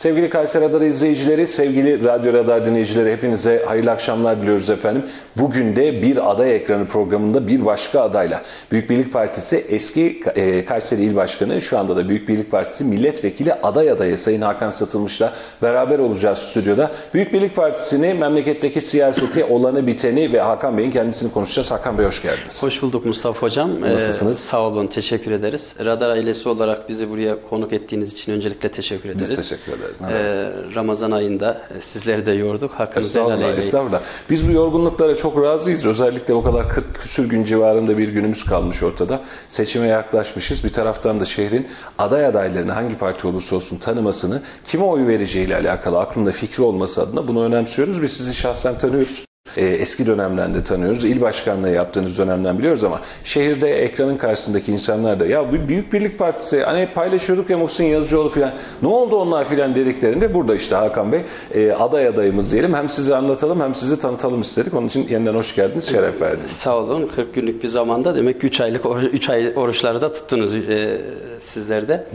Sevgili Kayseri Radar izleyicileri, sevgili Radyo Radar dinleyicileri hepinize hayırlı akşamlar diliyoruz efendim. Bugün de bir aday ekranı programında bir başka adayla Büyük Birlik Partisi eski e, Kayseri İl Başkanı şu anda da Büyük Birlik Partisi milletvekili aday adayı Sayın Hakan Satılmış'la beraber olacağız stüdyoda. Büyük Birlik Partisi'ni, memleketteki siyaseti, olanı biteni ve Hakan Bey'in kendisini konuşacağız. Hakan Bey hoş geldiniz. Hoş bulduk Mustafa Hocam. Nasılsınız? Ee, sağ olun, teşekkür ederiz. Radar ailesi olarak bizi buraya konuk ettiğiniz için öncelikle teşekkür ederiz. Biz teşekkür ederiz. Ee, Ramazan ayında sizleri de yorduk. Hakkınızı helal Estağfurullah, eyleyin. estağfurullah. Biz bu yorgunluklara çok razıyız. Özellikle o kadar 40 küsür gün civarında bir günümüz kalmış ortada. Seçime yaklaşmışız. Bir taraftan da şehrin aday adaylarını hangi parti olursa olsun tanımasını, kime oy vereceğiyle alakalı aklında fikri olması adına bunu önemsiyoruz. Biz sizi şahsen tanıyoruz. Ee, eski dönemden de tanıyoruz. İl başkanlığı yaptığınız dönemden biliyoruz ama şehirde ekranın karşısındaki insanlar da ya bu Büyük Birlik Partisi hani paylaşıyorduk ya Muhsin Yazıcıoğlu filan ne oldu onlar filan dediklerinde burada işte Hakan Bey e, aday adayımız diyelim. Hem sizi anlatalım hem sizi tanıtalım istedik. Onun için yeniden hoş geldiniz, şeref verdiniz. Sağ olun. 40 günlük bir zamanda demek ki 3 aylık 3 ay oruçları da tuttunuz e, sizler de.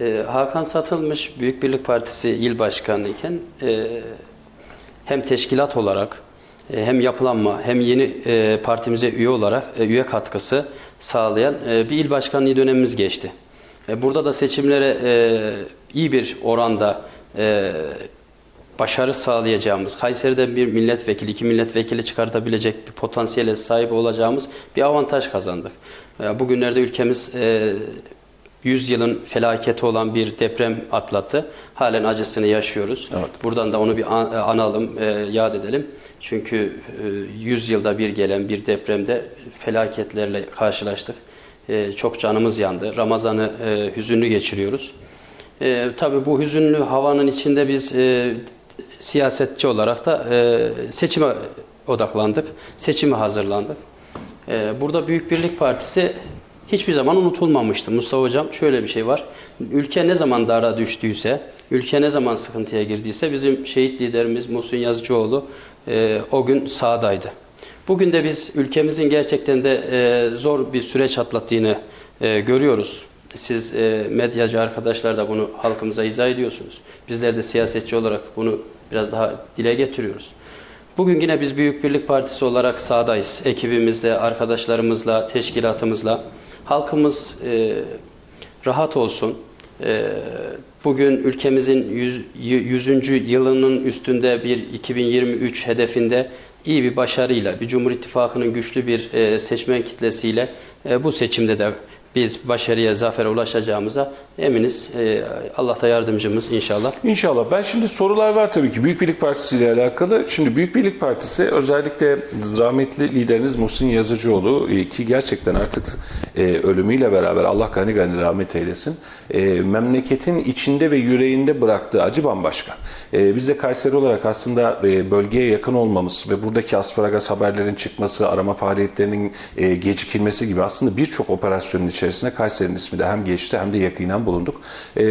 E, Hakan Satılmış Büyük Birlik Partisi il başkanı iken e, hem teşkilat olarak hem yapılanma hem yeni e, partimize üye olarak e, üye katkısı sağlayan e, bir il başkanlığı dönemimiz geçti. E, burada da seçimlere e, iyi bir oranda e, başarı sağlayacağımız, Kayseri'den bir milletvekili, iki milletvekili çıkartabilecek bir potansiyele sahip olacağımız bir avantaj kazandık. E, Bugünlerde ülkemiz e, 100 yılın felaketi olan bir deprem atlattı. Halen acısını yaşıyoruz. Evet. Buradan da onu bir an- analım, e, yad edelim. Çünkü e, 100 yılda bir gelen bir depremde felaketlerle karşılaştık. E, Çok canımız yandı. Ramazan'ı e, hüzünlü geçiriyoruz. E, tabii bu hüzünlü havanın içinde biz e, siyasetçi olarak da e, seçime odaklandık. Seçime hazırlandık. E, burada Büyük Birlik Partisi hiçbir zaman unutulmamıştı. Mustafa Hocam şöyle bir şey var. Ülke ne zaman dara düştüyse, ülke ne zaman sıkıntıya girdiyse bizim şehit liderimiz Muhsin Yazıcıoğlu e, o gün sahadaydı. Bugün de biz ülkemizin gerçekten de e, zor bir süreç atlattığını e, görüyoruz. Siz e, medyacı arkadaşlar da bunu halkımıza izah ediyorsunuz. Bizler de siyasetçi olarak bunu biraz daha dile getiriyoruz. Bugün yine biz Büyük Birlik Partisi olarak sahadayız. Ekibimizle, arkadaşlarımızla, teşkilatımızla. Halkımız e, rahat olsun. E, bugün ülkemizin 100. 100. yılının üstünde bir 2023 hedefinde iyi bir başarıyla, bir Cumhur İttifakı'nın güçlü bir e, seçmen kitlesiyle e, bu seçimde de biz başarıya, zafere ulaşacağımıza eminiz. E, Allah da yardımcımız inşallah. İnşallah. Ben şimdi sorular var tabii ki Büyük Birlik Partisi ile alakalı. Şimdi Büyük Birlik Partisi özellikle rahmetli lideriniz Muhsin Yazıcıoğlu e, ki gerçekten artık e, ölümüyle beraber Allah gani gani rahmet eylesin. E, memleketin içinde ve yüreğinde bıraktığı acı bambaşka. E, biz de Kayseri olarak aslında e, bölgeye yakın olmamız ve buradaki asparagas haberlerin çıkması, arama faaliyetlerinin e, gecikilmesi gibi aslında birçok operasyonun içerisinde Kayseri'nin ismi de hem geçti hem de yakinen bulunduk. E,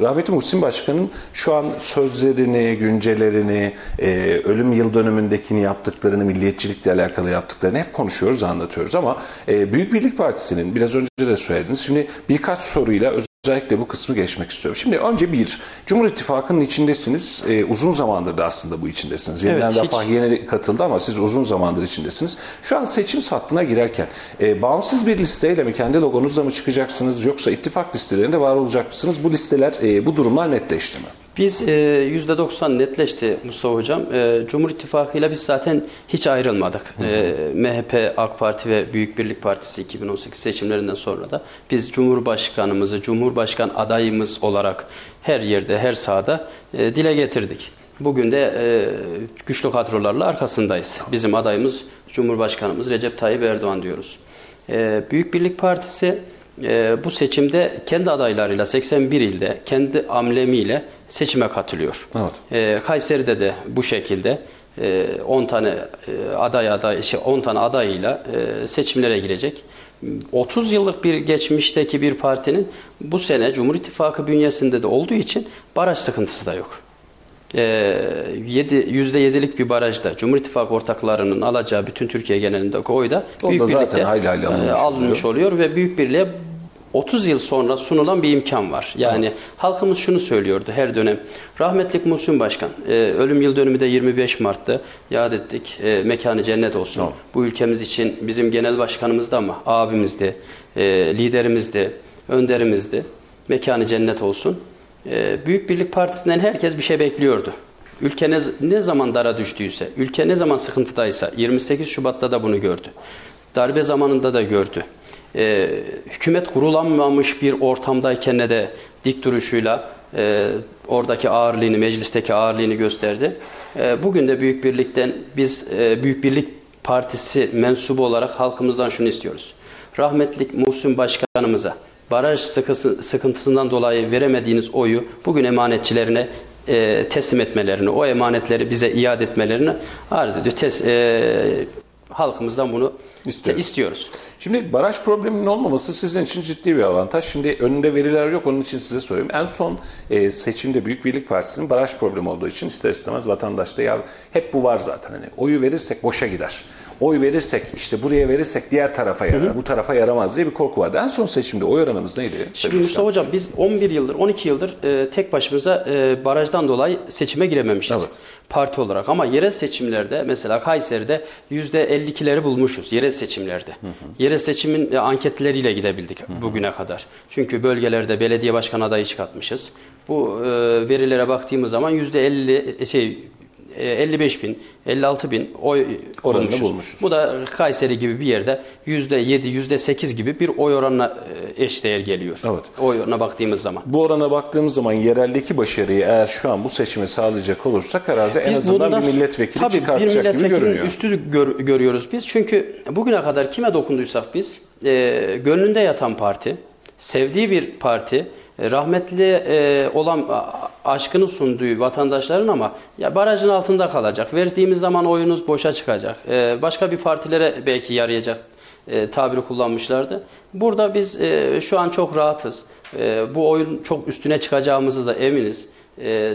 rahmetli Muhsin Başkan'ın şu an sözlerini, güncelerini, e, ölüm yıl dönümündekini yaptıklarını, milliyetçilikle alakalı yaptıklarını hep konuşuyoruz, anlatıyoruz ama e, Büyük Birlik Partisi'nin biraz önce de söylediniz. Şimdi birkaç soruyla Özellikle bu kısmı geçmek istiyorum. Şimdi önce bir, Cumhur İttifakı'nın içindesiniz. Ee, uzun zamandır da aslında bu içindesiniz. Yeniden Evet, hiç- Refah yeni katıldı ama siz uzun zamandır içindesiniz. Şu an seçim sattına girerken e, bağımsız bir listeyle mi, kendi logonuzla mı çıkacaksınız yoksa ittifak listelerinde var olacak mısınız? Bu listeler, e, bu durumlar netleşti mi? Biz e, %90 netleşti Mustafa Hocam. E, Cumhur İttifakı ile biz zaten hiç ayrılmadık. E, MHP, AK Parti ve Büyük Birlik Partisi 2018 seçimlerinden sonra da biz Cumhurbaşkanımızı, Cumhurbaşkan adayımız olarak her yerde, her sahada e, dile getirdik. Bugün de e, güçlü kadrolarla arkasındayız. Bizim adayımız Cumhurbaşkanımız Recep Tayyip Erdoğan diyoruz. E, Büyük Birlik Partisi e, bu seçimde kendi adaylarıyla 81 ilde kendi amlemiyle seçime katılıyor. Evet. E, Kayseri'de de bu şekilde e, 10 tane e, aday aday şey 10 tane adayıyla e, seçimlere girecek. 30 yıllık bir geçmişteki bir partinin bu sene Cumhur İttifakı bünyesinde de olduğu için baraj sıkıntısı da yok. Ee, yedi- %7'lik bir barajda Cumhur İttifakı ortaklarının alacağı bütün Türkiye genelindeki oy da Büyük zaten Birlik'te hayli hayli alınmış e, alınmış oluyor ve Büyük Birliğe 30 yıl sonra sunulan bir imkan var. Yani halkımız şunu söylüyordu her dönem. Rahmetlik Muhsin Başkan, e, ölüm yıl dönümü de 25 Mart'ta yad ettik. E, mekanı cennet olsun. Evet. Bu ülkemiz için bizim genel başkanımız da ama abimiz de, e, liderimiz de, önderimiz de mekanı cennet olsun. E, Büyük Birlik Partisi'nden herkes bir şey bekliyordu. Ülke ne, ne zaman dara düştüyse, ülke ne zaman sıkıntıdaysa 28 Şubat'ta da bunu gördü. Darbe zamanında da gördü. E, hükümet kurulanmamış bir ortamdayken de dik duruşuyla e, oradaki ağırlığını, meclisteki ağırlığını gösterdi. E, bugün de Büyük Birlik'ten biz e, Büyük Birlik Partisi mensubu olarak halkımızdan şunu istiyoruz. Rahmetlik Muhsin Başkanımıza baraj sıkıntısından dolayı veremediğiniz oyu bugün emanetçilerine e, teslim etmelerini, o emanetleri bize iade etmelerini arz ediyor. Tes, e, halkımızdan bunu İstiyoruz. istiyoruz. Şimdi baraj probleminin olmaması sizin için ciddi bir avantaj. Şimdi önünde veriler yok onun için size sorayım. En son e, seçimde Büyük Birlik Partisi'nin baraj problemi olduğu için ister istemez vatandaşta ya hep bu var zaten. Hani oyu verirsek boşa gider. Oy verirsek işte buraya verirsek diğer tarafa yarar. Bu tarafa yaramaz diye bir korku vardı. En son seçimde oy oranımız neydi? Şimdi Mustafa Hocam biz 11 yıldır, 12 yıldır e, tek başımıza e, barajdan dolayı seçime girememişiz. Evet. Parti olarak ama yerel seçimlerde mesela Kayseri'de %52'leri bulmuşuz yerel seçimlerde. Yerel seçimin e, anketleriyle gidebildik bugüne kadar. Çünkü bölgelerde belediye başkan adayı çıkartmışız. Bu e, verilere baktığımız zaman %50 e, şey 55 bin, 56 bin oy Oranını bulmuşuz. bulmuşuz. Bu da Kayseri gibi bir yerde %7, %8 gibi bir oy oranına e, eşdeğer geliyor. Evet. Oy oranına baktığımız zaman. Bu orana baktığımız zaman yereldeki başarıyı eğer şu an bu seçime sağlayacak olursak herhalde en azından bundan- bir milletvekili tabii, çıkartacak bir gibi görünüyor. üstü gör- görüyoruz biz. Çünkü bugüne kadar kime dokunduysak biz, e, gönlünde yatan parti, sevdiği bir parti, e, rahmetli e, olan aşkını sunduğu vatandaşların ama ya barajın altında kalacak. Verdiğimiz zaman oyunuz boşa çıkacak. E, başka bir partilere belki yarayacak e, tabiri kullanmışlardı. Burada biz e, şu an çok rahatız. E, bu oyun çok üstüne çıkacağımızı da eminiz. E,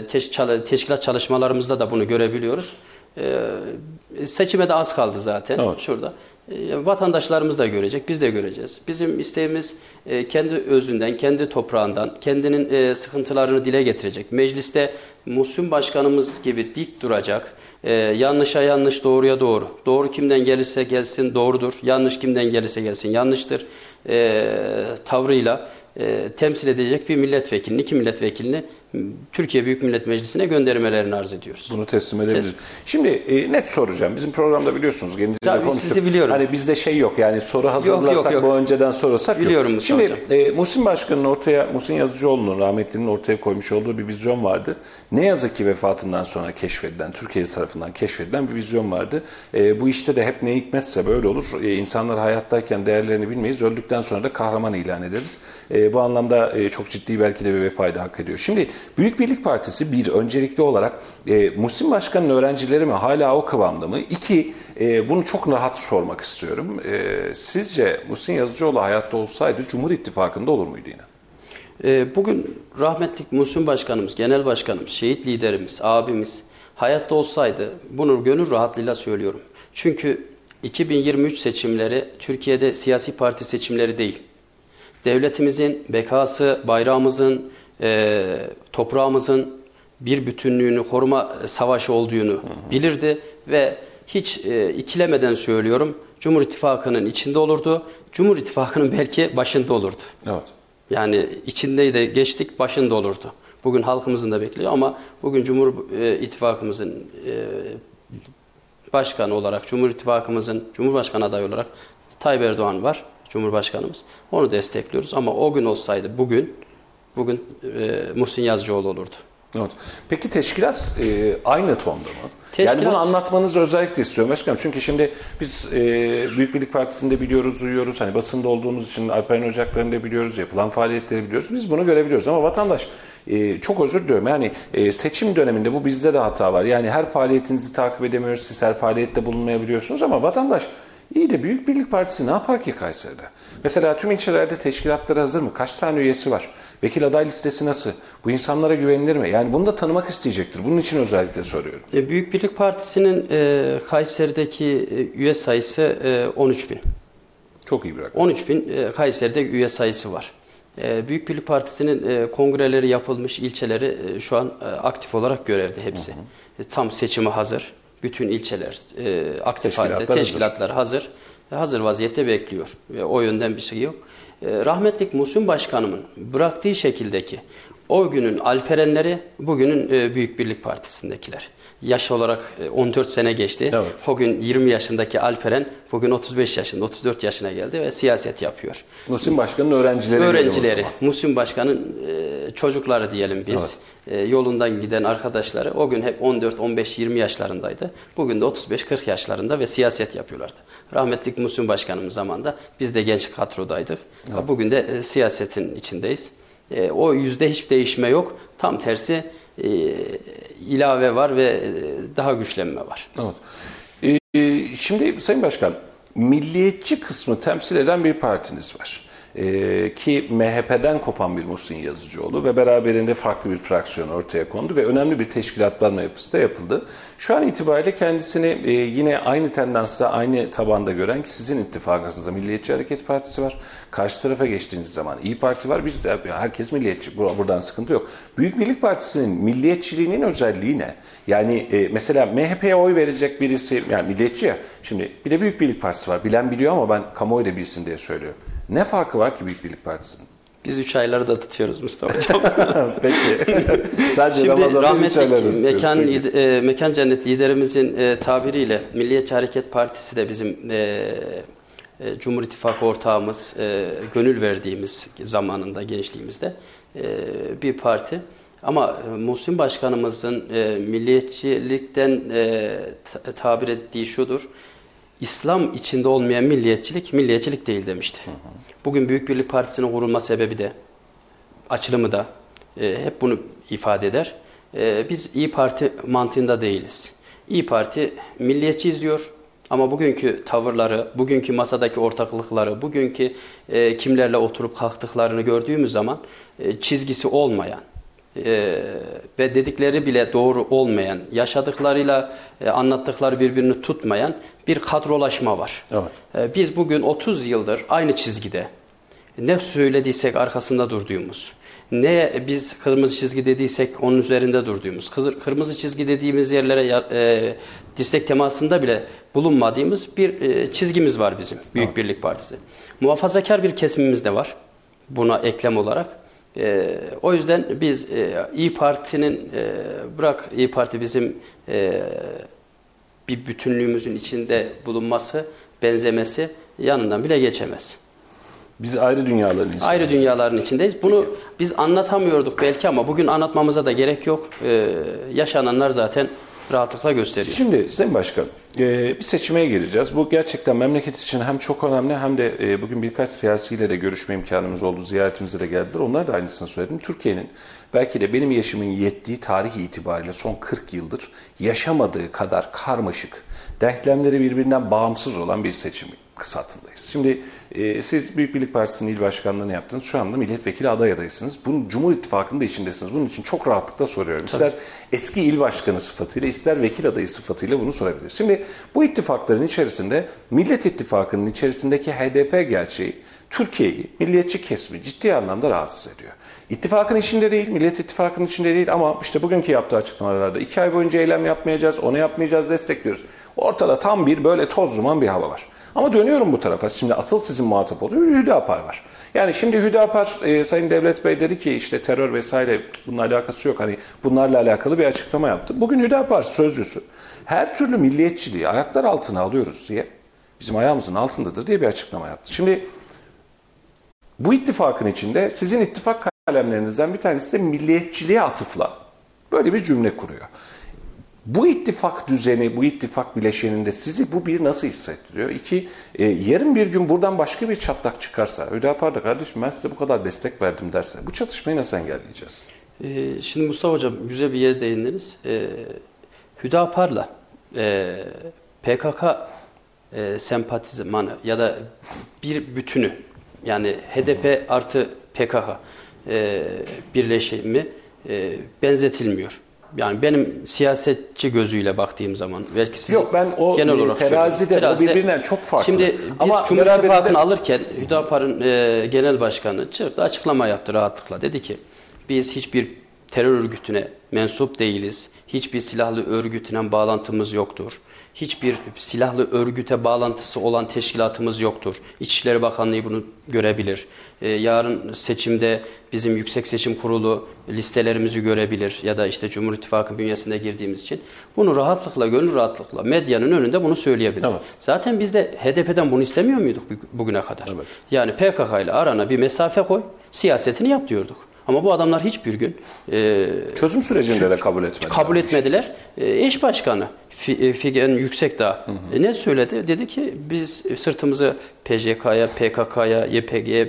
teşkilat çalışmalarımızda da bunu görebiliyoruz. E, seçime de az kaldı zaten Evet. şurada. E, vatandaşlarımız da görecek, biz de göreceğiz. Bizim isteğimiz e, kendi özünden, kendi toprağından, kendinin e, sıkıntılarını dile getirecek. Mecliste Muhsin Başkanımız gibi dik duracak. Yanlışa yanlış, doğruya doğru. Doğru kimden gelirse gelsin doğrudur. Yanlış kimden gelirse gelsin yanlıştır. Tavrıyla temsil edecek bir milletvekilini, iki milletvekilini Türkiye Büyük Millet Meclisi'ne göndermelerini arz ediyoruz. Bunu teslim edebiliriz. Şimdi e, net soracağım. Bizim programda biliyorsunuz Tabii, konuştuk. sizi biliyorum. Hani bizde şey yok yani soru hazırlasak yok. bu önceden sorulsak Biliyorum yok. Şimdi Hocam. e, Muhsin Başkan'ın ortaya, Muhsin Yazıcıoğlu'nun rahmetlinin ortaya koymuş olduğu bir vizyon vardı. Ne yazık ki vefatından sonra keşfedilen, Türkiye tarafından keşfedilen bir vizyon vardı. E, bu işte de hep ne hikmetse böyle olur. E, insanlar hayattayken değerlerini bilmeyiz. Öldükten sonra da kahraman ilan ederiz. E, bu anlamda e, çok ciddi belki de bir vefayı hak ediyor. Şimdi Büyük Birlik Partisi bir öncelikli olarak e, Muhsin Başkan'ın öğrencileri mi hala o kıvamda mı? İki, e, bunu çok rahat sormak istiyorum. E, sizce Muhsin Yazıcıoğlu hayatta olsaydı Cumhur İttifakı'nda olur muydu yine? Ee, Bugün rahmetlik Muhsin Başkanımız, Genel Başkanımız, şehit liderimiz, abimiz hayatta olsaydı bunu gönül rahatlığıyla söylüyorum. Çünkü 2023 seçimleri Türkiye'de siyasi parti seçimleri değil. Devletimizin bekası, bayrağımızın, e, toprağımızın bir bütünlüğünü koruma savaşı olduğunu bilirdi ve hiç e, ikilemeden söylüyorum Cumhur İttifakı'nın içinde olurdu. Cumhur İttifakı'nın belki başında olurdu. Evet. Yani içindeydi geçtik başında olurdu. Bugün halkımızın da bekliyor ama bugün Cumhur e, İttifakımızın e, başkanı olarak, Cumhur İttifakımızın Cumhurbaşkanı adayı olarak Tayyip Erdoğan var, Cumhurbaşkanımız. Onu destekliyoruz ama o gün olsaydı bugün, bugün e, Muhsin Yazıcıoğlu olurdu. Evet. Peki teşkilat e, aynı tonda mı? Teşkilat- Yani bunu anlatmanızı özellikle istiyorum başkanım. Çünkü şimdi biz e, Büyük Birlik Partisi'nde biliyoruz, duyuyoruz. Hani basında olduğumuz için Alperen Ocakları'nda da biliyoruz, yapılan faaliyetleri biliyoruz. Biz bunu görebiliyoruz ama vatandaş e, çok özür diliyorum. Yani e, seçim döneminde bu bizde de hata var. Yani her faaliyetinizi takip edemiyoruz. Siz her faaliyette bulunmayabiliyorsunuz ama vatandaş İyi de Büyük Birlik Partisi ne yapar ki Kayseri'de? Mesela tüm ilçelerde teşkilatları hazır mı? Kaç tane üyesi var? Vekil aday listesi nasıl? Bu insanlara güvenilir mi? Yani bunu da tanımak isteyecektir. Bunun için özellikle soruyorum. E, Büyük Birlik Partisi'nin e, Kayseri'deki e, üye sayısı e, 13 bin. Çok iyi bir rakam. 13 bin e, Kayseri'de üye sayısı var. E, Büyük Birlik Partisi'nin e, kongreleri yapılmış ilçeleri e, şu an e, aktif olarak görevde hepsi. E, tam seçime hazır. Bütün ilçeler e, aktif Teşkilatlar halde. hazır. Teşkilatlar hazır. E, hazır vaziyette bekliyor. E, o yönden bir şey yok. E, rahmetlik Muhsin Başkanımın bıraktığı şekildeki o günün Alperenleri bugünün e, Büyük Birlik Partisi'ndekiler. Yaş olarak e, 14 sene geçti. Evet. O gün 20 yaşındaki Alperen bugün 35 yaşında, 34 yaşına geldi ve siyaset yapıyor. Muhsin Başkan'ın öğrencileri. Öğrencileri. Muhsin Başkan'ın e, çocukları diyelim biz. E, yolundan giden arkadaşları o gün hep 14, 15, 20 yaşlarındaydı. Bugün de 35, 40 yaşlarında ve siyaset yapıyorlardı. Rahmetlik Muhsin Başkanımız zamanında biz de genç kadrodaydık. Bugün de e, siyasetin içindeyiz. E, o yüzde hiç değişme yok. Tam tersi e, ilave var ve e, daha güçlenme var. Evet. Ee, şimdi Sayın Başkan, milliyetçi kısmı temsil eden bir partiniz var. Ee, ki MHP'den kopan bir Muhsin Yazıcıoğlu ve beraberinde farklı bir fraksiyon ortaya kondu ve önemli bir teşkilatlanma yapısı da yapıldı. Şu an itibariyle kendisini e, yine aynı tendansta, aynı tabanda gören ki sizin ittifakınızda Milliyetçi Hareket Partisi var. Karşı tarafa geçtiğiniz zaman İyi Parti var. Biz de herkes milliyetçi. Bur- Buradan sıkıntı yok. Büyük Birlik Partisi'nin milliyetçiliğinin özelliği ne? Yani e, mesela MHP'ye oy verecek birisi, yani milliyetçi ya. Şimdi bir de Büyük Birlik Partisi var. Bilen biliyor ama ben kamuoyu da bilsin diye söylüyorum. Ne farkı var ki Büyük Birlik Partisi'nin? Biz üç ayları da tutuyoruz Mustafa Hocam. Peki. Sadece Şimdi rahmetli mekan, e, mekan cennet liderimizin e, tabiriyle Milliyetçi Hareket Partisi de bizim e, e, Cumhur İttifakı ortağımız, e, gönül verdiğimiz zamanında gençliğimizde e, bir parti. Ama e, Muhsin Başkanımızın e, milliyetçilikten e, ta- tabir ettiği şudur. İslam içinde olmayan milliyetçilik, milliyetçilik değil demişti. Bugün Büyük Birlik Partisi'nin kurulma sebebi de açılımı da e, hep bunu ifade eder. E, biz İyi Parti mantığında değiliz. İyi Parti milliyetçi izliyor ama bugünkü tavırları, bugünkü masadaki ortaklıkları, bugünkü e, kimlerle oturup kalktıklarını gördüğümüz zaman e, çizgisi olmayan e, ve dedikleri bile doğru olmayan, yaşadıklarıyla e, anlattıkları birbirini tutmayan bir kadrolaşma var. Evet. E, biz bugün 30 yıldır aynı çizgide ne söylediysek arkasında durduğumuz, ne biz kırmızı çizgi dediysek onun üzerinde durduğumuz, kırmızı çizgi dediğimiz yerlere e, dirsek temasında bile bulunmadığımız bir e, çizgimiz var bizim Büyük Birlik Partisi. Muhafazakar bir kesimimiz de var buna eklem olarak. E, o yüzden biz e, İyi Parti'nin e, bırak İyi Parti bizim e, bir bütünlüğümüzün içinde bulunması, benzemesi yanından bile geçemez. Biz ayrı dünyaların insanlarız. Ayrı dünyaların içindeyiz. Bunu biz anlatamıyorduk belki ama bugün anlatmamıza da gerek yok. Ee, yaşananlar zaten rahatlıkla gösteriyor. Şimdi Sayın Başkan, e, bir seçime gireceğiz. Bu gerçekten memleket için hem çok önemli hem de e, bugün birkaç siyasiyle de görüşme imkanımız oldu. Ziyaretimize de geldiler. Onlar da aynısını söyledim. Türkiye'nin belki de benim yaşımın yettiği tarih itibariyle son 40 yıldır yaşamadığı kadar karmaşık, denklemleri birbirinden bağımsız olan bir seçim kısatındayız. Şimdi e, siz Büyük Birlik Partisi'nin il başkanlığını yaptınız. Şu anda milletvekili aday adaysınız. Bunun Cumhur İttifakı'nın da içindesiniz. Bunun için çok rahatlıkla soruyorum. İster eski il başkanı sıfatıyla ister vekil adayı sıfatıyla bunu sorabiliriz. Şimdi bu ittifakların içerisinde Millet İttifakı'nın içerisindeki HDP gerçeği Türkiye'yi, milliyetçi kesimi ciddi anlamda rahatsız ediyor. İttifakın içinde değil, Millet İttifakı'nın içinde değil ama işte bugünkü yaptığı açıklamalarda iki ay boyunca eylem yapmayacağız, onu yapmayacağız, destekliyoruz. Ortada tam bir böyle toz duman bir hava var. Ama dönüyorum bu tarafa. Şimdi asıl sizin muhatap oluyor Hüdapar var. Yani şimdi Hüdapar e, Sayın Devlet Bey dedi ki işte terör vesaire bununla alakası yok. Hani bunlarla alakalı bir açıklama yaptı. Bugün Hüdapar sözcüsü her türlü milliyetçiliği ayaklar altına alıyoruz diye bizim ayağımızın altındadır diye bir açıklama yaptı. Şimdi bu ittifakın içinde sizin ittifak kalemlerinizden bir tanesi de milliyetçiliğe atıfla böyle bir cümle kuruyor. Bu ittifak düzeni, bu ittifak bileşeninde sizi bu bir nasıl hissettiriyor? İki, e, yarın bir gün buradan başka bir çatlak çıkarsa, Hüdapar da kardeşim ben size bu kadar destek verdim derse, bu çatışmayı nasıl engelleyeceğiz? Ee, şimdi Mustafa Hocam güzel bir yere değindiniz. Ee, Hüdapar'la e, PKK e, sempatizmanı ya da bir bütünü yani HDP artı PKK e, birleşimi e, benzetilmiyor. Yani benim siyasetçi gözüyle baktığım zaman belki sizin Yok, ben o, genel e, olarak terazide, söylüyorum. o birbirinden çok farklı. Şimdi biz Ama Cumhur beraberinde- İttifakı'nı alırken Hüdapar'ın e, genel başkanı çıktı açıklama yaptı rahatlıkla. Dedi ki biz hiçbir terör örgütüne mensup değiliz. Hiçbir silahlı örgütüne bağlantımız yoktur. Hiçbir silahlı örgüte bağlantısı olan teşkilatımız yoktur. İçişleri Bakanlığı bunu görebilir. Ee, yarın seçimde bizim Yüksek Seçim Kurulu listelerimizi görebilir ya da işte Cumhur İttifakı bünyesinde girdiğimiz için bunu rahatlıkla, gönül rahatlıkla medyanın önünde bunu söyleyebilir. Evet. Zaten biz de HDP'den bunu istemiyor muyduk bugüne kadar? Evet. Yani PKK ile arana bir mesafe koy, siyasetini yap diyorduk. Ama bu adamlar hiçbir gün e, Çözüm sürecinde de kabul etmediler. kabul etmediler. E, eş başkanı e, Figen Yüksekdağ e, ne söyledi? Dedi ki biz sırtımızı PJK'ya, PKK'ya, YPG'ye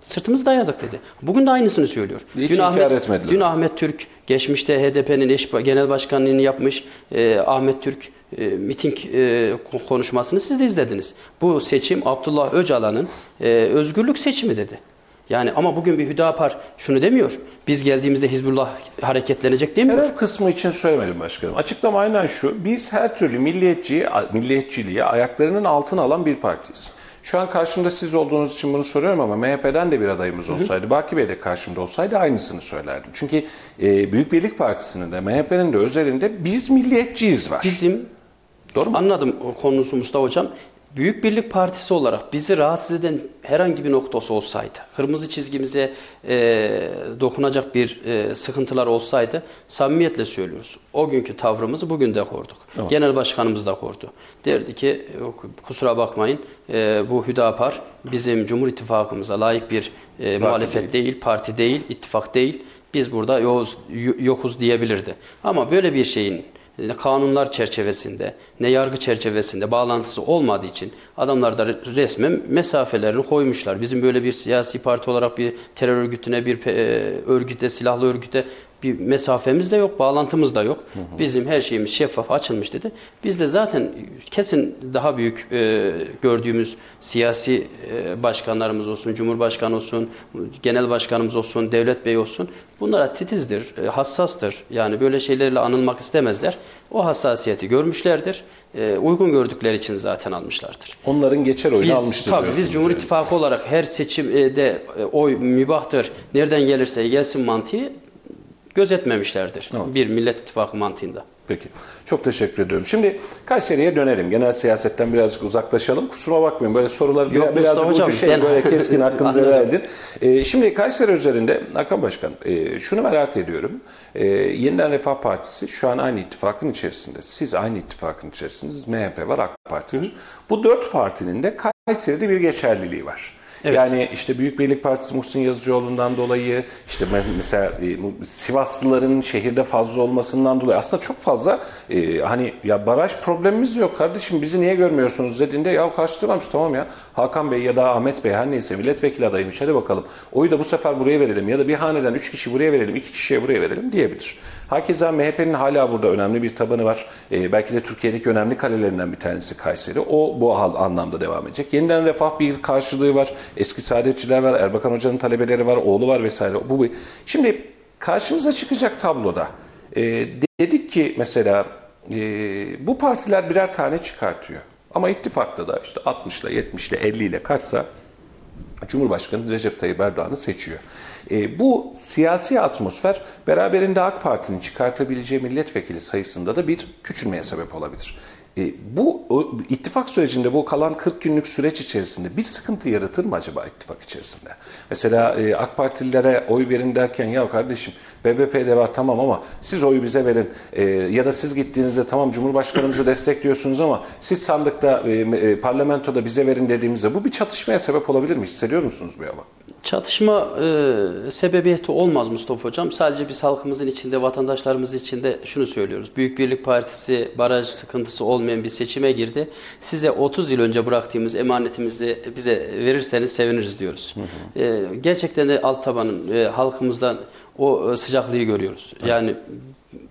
sırtımızı dayadık dedi. Bugün de aynısını söylüyor. Hiç inkar etmediler. Dün Ahmet Türk geçmişte HDP'nin genel başkanlığını yapmış. E, Ahmet Türk e, miting e, ko- konuşmasını siz de izlediniz. Bu seçim Abdullah Öcalan'ın e, özgürlük seçimi dedi. Yani ama bugün bir Hüdapar şunu demiyor. Biz geldiğimizde Hizbullah hareketlenecek demiyor. Terör kısmı için söylemedim başkanım. Açıklama aynen şu. Biz her türlü milliyetçiyi, milliyetçiliği ayaklarının altına alan bir partiyiz. Şu an karşımda siz olduğunuz için bunu soruyorum ama MHP'den de bir adayımız olsaydı, Baki Bey de karşımda olsaydı aynısını söylerdim. Çünkü e, Büyük Birlik Partisi'nin de MHP'nin de özelinde biz milliyetçiyiz var. Bizim Doğru mu? anladım konusu Mustafa Hocam. Büyük Birlik Partisi olarak bizi rahatsız eden herhangi bir noktası olsaydı, kırmızı çizgimize e, dokunacak bir e, sıkıntılar olsaydı samimiyetle söylüyoruz. O günkü tavrımızı bugün de koruduk. Evet. Genel Başkanımız da korudu. Derdi ki kusura bakmayın e, bu Hüdapar bizim Cumhur İttifakımıza layık bir e, muhalefet değil. parti değil, ittifak değil. Biz burada yokuz, yokuz diyebilirdi. Ama böyle bir şeyin kanunlar çerçevesinde ne yargı çerçevesinde bağlantısı olmadığı için adamlar da resmen mesafelerini koymuşlar. Bizim böyle bir siyasi parti olarak bir terör örgütüne, bir e, örgüte, silahlı örgüte bir mesafemiz de yok, bağlantımız da yok. Bizim her şeyimiz şeffaf, açılmış dedi. Biz de zaten kesin daha büyük e, gördüğümüz siyasi e, başkanlarımız olsun, Cumhurbaşkanı olsun, genel başkanımız olsun, devlet bey olsun bunlara titizdir, e, hassastır. Yani böyle şeylerle anılmak istemezler. O hassasiyeti görmüşlerdir. E, uygun gördükleri için zaten almışlardır. Onların geçer oyunu Biz, almıştır tabii biz Cumhur yani. İttifakı olarak her seçimde e, oy mübahtır, nereden gelirse gelsin mantığı gözetmemişlerdir. Evet. Bir Millet İttifakı mantığında. Peki. Çok teşekkür ediyorum. Şimdi Kayseri'ye dönelim. Genel siyasetten birazcık uzaklaşalım. Kusura bakmayın böyle soruları Yok, biraz, birazcık Mustafa ucu hocam, şey ben- böyle keskin hakkınızı verdin. Ee, şimdi Kayseri üzerinde Hakan Başkan e, şunu merak ediyorum. E, Yeniden Refah Partisi şu an aynı ittifakın içerisinde. Siz aynı ittifakın içerisindesiniz. MHP var, AK Parti var. Bu dört partinin de Kayseri'de bir geçerliliği var. Evet. Yani işte Büyük Birlik Partisi Muhsin Yazıcıoğlu'ndan dolayı, işte me- mesela e, Sivaslıların şehirde fazla olmasından dolayı aslında çok fazla e, hani ya baraj problemimiz yok kardeşim bizi niye görmüyorsunuz dediğinde ya karşılamış tamam ya Hakan Bey ya da Ahmet Bey her neyse milletvekili adayıymış hadi bakalım oyu da bu sefer buraya verelim ya da bir haneden 3 kişi buraya verelim 2 kişiye buraya verelim diyebilir. Hakeza MHP'nin hala burada önemli bir tabanı var. E, belki de Türkiye'deki önemli kalelerinden bir tanesi Kayseri. O bu anlamda devam edecek. Yeniden Refah bir karşılığı var. Eski Saadetçiler var. Erbakan Hoca'nın talebeleri var. Oğlu var vesaire. Bu. Şimdi karşımıza çıkacak tabloda e, dedik ki mesela e, bu partiler birer tane çıkartıyor. Ama ittifakta da işte 60 ile 70 ile 50 ile kaçsa Cumhurbaşkanı Recep Tayyip Erdoğan'ı seçiyor. E, bu siyasi atmosfer beraberinde AK Parti'nin çıkartabileceği milletvekili sayısında da bir küçülmeye sebep olabilir. E, bu o, ittifak sürecinde bu kalan 40 günlük süreç içerisinde bir sıkıntı yaratır mı acaba ittifak içerisinde? Mesela e, AK Partililere oy verin derken ya kardeşim BBP'de var tamam ama siz oyu bize verin E, ya da siz gittiğinizde tamam Cumhurbaşkanımızı destekliyorsunuz ama siz sandıkta e, e, parlamentoda bize verin dediğimizde bu bir çatışmaya sebep olabilir mi? Hissediyor musunuz bu ama? Çatışma e, sebebiyeti olmaz Mustafa Hocam. Sadece biz halkımızın içinde, vatandaşlarımız içinde şunu söylüyoruz. Büyük Birlik Partisi baraj sıkıntısı olmayan bir seçime girdi. Size 30 yıl önce bıraktığımız emanetimizi bize verirseniz seviniriz diyoruz. E, gerçekten de alt tabanın e, halkımızdan o e, sıcaklığı görüyoruz. Yani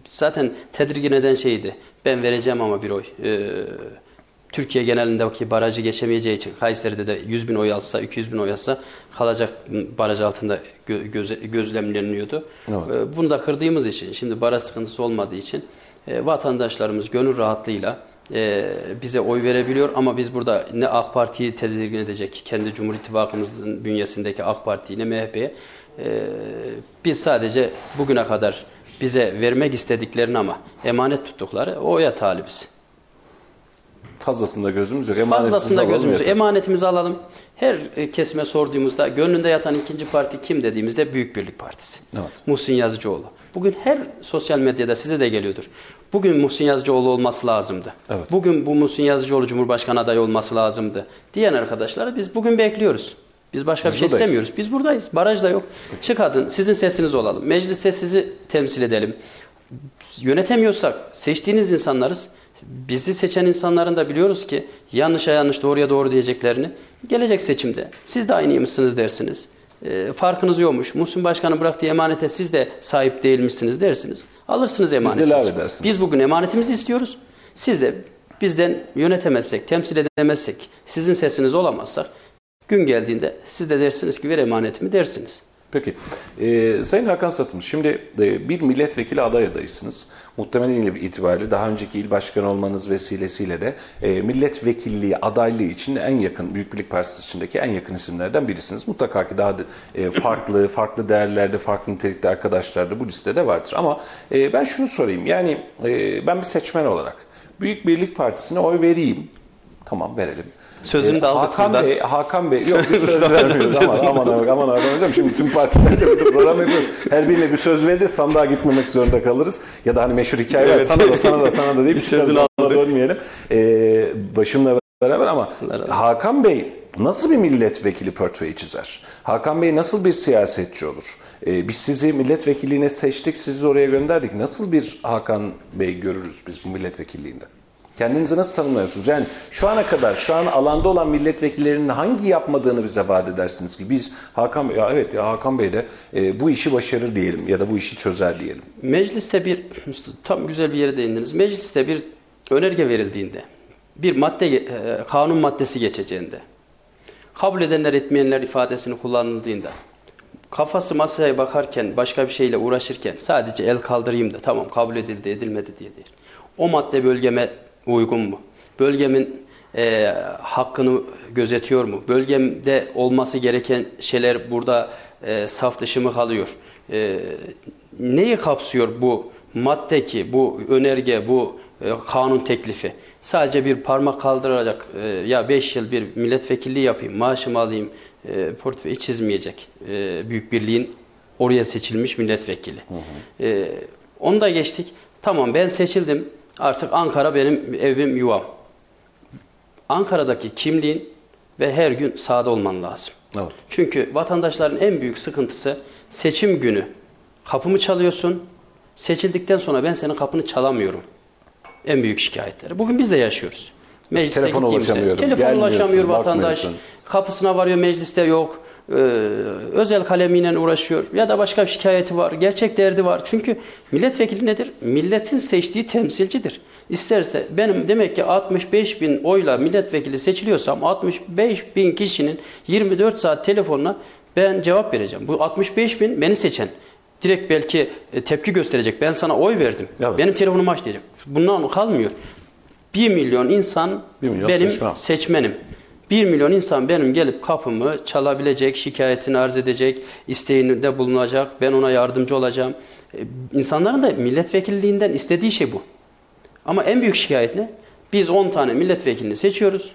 zaten tedirgin eden şeydi. Ben vereceğim ama bir oy. E, Türkiye genelindeki barajı geçemeyeceği için Kayseri'de de 100 bin oy alsa, 200 bin oy alsa kalacak baraj altında gö- göze- gözlemleniyordu. Evet. E, Bunu da kırdığımız için, şimdi baraj sıkıntısı olmadığı için e, vatandaşlarımız gönül rahatlığıyla e, bize oy verebiliyor ama biz burada ne AK Parti'yi tedirgin edecek, kendi Cumhur İttifakımızın bünyesindeki AK Parti'yi ne MHP'ye e, biz sadece bugüne kadar bize vermek istediklerini ama emanet tuttukları oya talibiz. Fazlasında gözümüz yok. Emanetinizi Fazlasında gözümüzü, yeter. emanetimizi alalım. Her kesime sorduğumuzda gönlünde yatan ikinci parti kim dediğimizde Büyük Birlik Partisi. Evet. Muhsin Yazıcıoğlu. Bugün her sosyal medyada size de geliyordur. Bugün Muhsin Yazıcıoğlu olması lazımdı. Evet. Bugün bu Muhsin Yazıcıoğlu Cumhurbaşkanı adayı olması lazımdı. Diyen arkadaşlara biz bugün bekliyoruz. Biz başka Biz bir şey buradayız. istemiyoruz. Biz buradayız. Baraj da yok. Çıkadın, sizin sesiniz olalım. Mecliste sizi temsil edelim. Yönetemiyorsak seçtiğiniz insanlarız. Bizi seçen insanların da biliyoruz ki yanlışa yanlış doğruya doğru diyeceklerini gelecek seçimde siz de aynıymışsınız dersiniz. E, farkınız yokmuş. Muhsin Başkan'ın bıraktığı emanete siz de sahip değilmişsiniz dersiniz. Alırsınız emanetinizi. edersiniz. Biz bugün emanetimizi istiyoruz. Siz de bizden yönetemezsek, temsil edemezsek, sizin sesiniz olamazsak gün geldiğinde siz de dersiniz ki ver emanetimi dersiniz. Peki. Ee, Sayın Hakan Satım, şimdi e, bir milletvekili aday adaysınız. Muhtemelen itibariyle daha önceki il başkanı olmanız vesilesiyle de e, milletvekilliği adaylığı için en yakın, Büyük Birlik Partisi içindeki en yakın isimlerden birisiniz. Mutlaka ki daha da, e, farklı, farklı değerlerde, farklı nitelikte arkadaşlar da bu listede vardır. Ama e, ben şunu sorayım, yani e, ben bir seçmen olarak Büyük Birlik Parti'sine oy vereyim. Tamam verelim. Sözünü de aldık Hakan buradan. Bey, Hakan Bey, yok bir söz vermiyoruz aman aman aman aman hocam şimdi tüm partiler program yapıyoruz. Her birine bir söz veririz sandığa gitmemek zorunda kalırız. Ya da hani meşhur hikaye Evet. sana da sana da sana da deyip Bir sözünü aldık. dönmeyelim. Ee, başımla beraber ama. Hakan Bey nasıl bir milletvekili portföyü çizer? Hakan Bey nasıl bir siyasetçi olur? Ee, biz sizi milletvekilliğine seçtik, sizi oraya gönderdik. Nasıl bir Hakan Bey görürüz biz bu milletvekilliğinde? Kendinizi nasıl tanımlıyorsunuz? Yani şu ana kadar, şu an alanda olan milletvekillerinin hangi yapmadığını bize vaat edersiniz ki biz Hakan ya evet ya Hakan Bey de e, bu işi başarır diyelim ya da bu işi çözer diyelim. Mecliste bir, tam güzel bir yere değindiniz. Mecliste bir önerge verildiğinde, bir madde, e, kanun maddesi geçeceğinde, kabul edenler etmeyenler ifadesini kullanıldığında, kafası masaya bakarken, başka bir şeyle uğraşırken sadece el kaldırayım da tamam kabul edildi, edilmedi diye değil. O madde bölgeme uygun mu? Bölgemin e, hakkını gözetiyor mu? Bölgemde olması gereken şeyler burada e, saf dışı mı kalıyor? E, neyi kapsıyor bu madde ki, bu önerge, bu e, kanun teklifi? Sadece bir parmak kaldıracak, e, ya 5 yıl bir milletvekilliği yapayım, maaşımı alayım, e, portföyü çizmeyecek. E, büyük birliğin oraya seçilmiş milletvekili. E, onu da geçtik. Tamam ben seçildim. Artık Ankara benim evim, yuvam. Ankara'daki kimliğin ve her gün sahada olman lazım. Evet. Çünkü vatandaşların en büyük sıkıntısı seçim günü kapımı çalıyorsun. Seçildikten sonra ben senin kapını çalamıyorum. En büyük şikayetleri. Bugün biz de yaşıyoruz. Meclise Telefona ulaşamıyorum, Telefona ulaşamıyor vatandaş. Kapısına varıyor mecliste yok. Ee, özel kalemiyle uğraşıyor ya da başka bir şikayeti var. Gerçek derdi var. Çünkü milletvekili nedir? Milletin seçtiği temsilcidir. İsterse benim demek ki 65 bin oyla milletvekili seçiliyorsam 65 bin kişinin 24 saat telefonuna ben cevap vereceğim. Bu 65 bin beni seçen. Direkt belki e, tepki gösterecek. Ben sana oy verdim. Evet. Benim telefonumu aç diyecek. Bundan kalmıyor. 1 milyon insan Bir milyon benim seçmen. seçmenim. 1 milyon insan benim gelip kapımı çalabilecek, şikayetini arz edecek, isteğinde bulunacak, ben ona yardımcı olacağım. E, İnsanların da milletvekilliğinden istediği şey bu. Ama en büyük şikayet ne? Biz 10 tane milletvekilini seçiyoruz.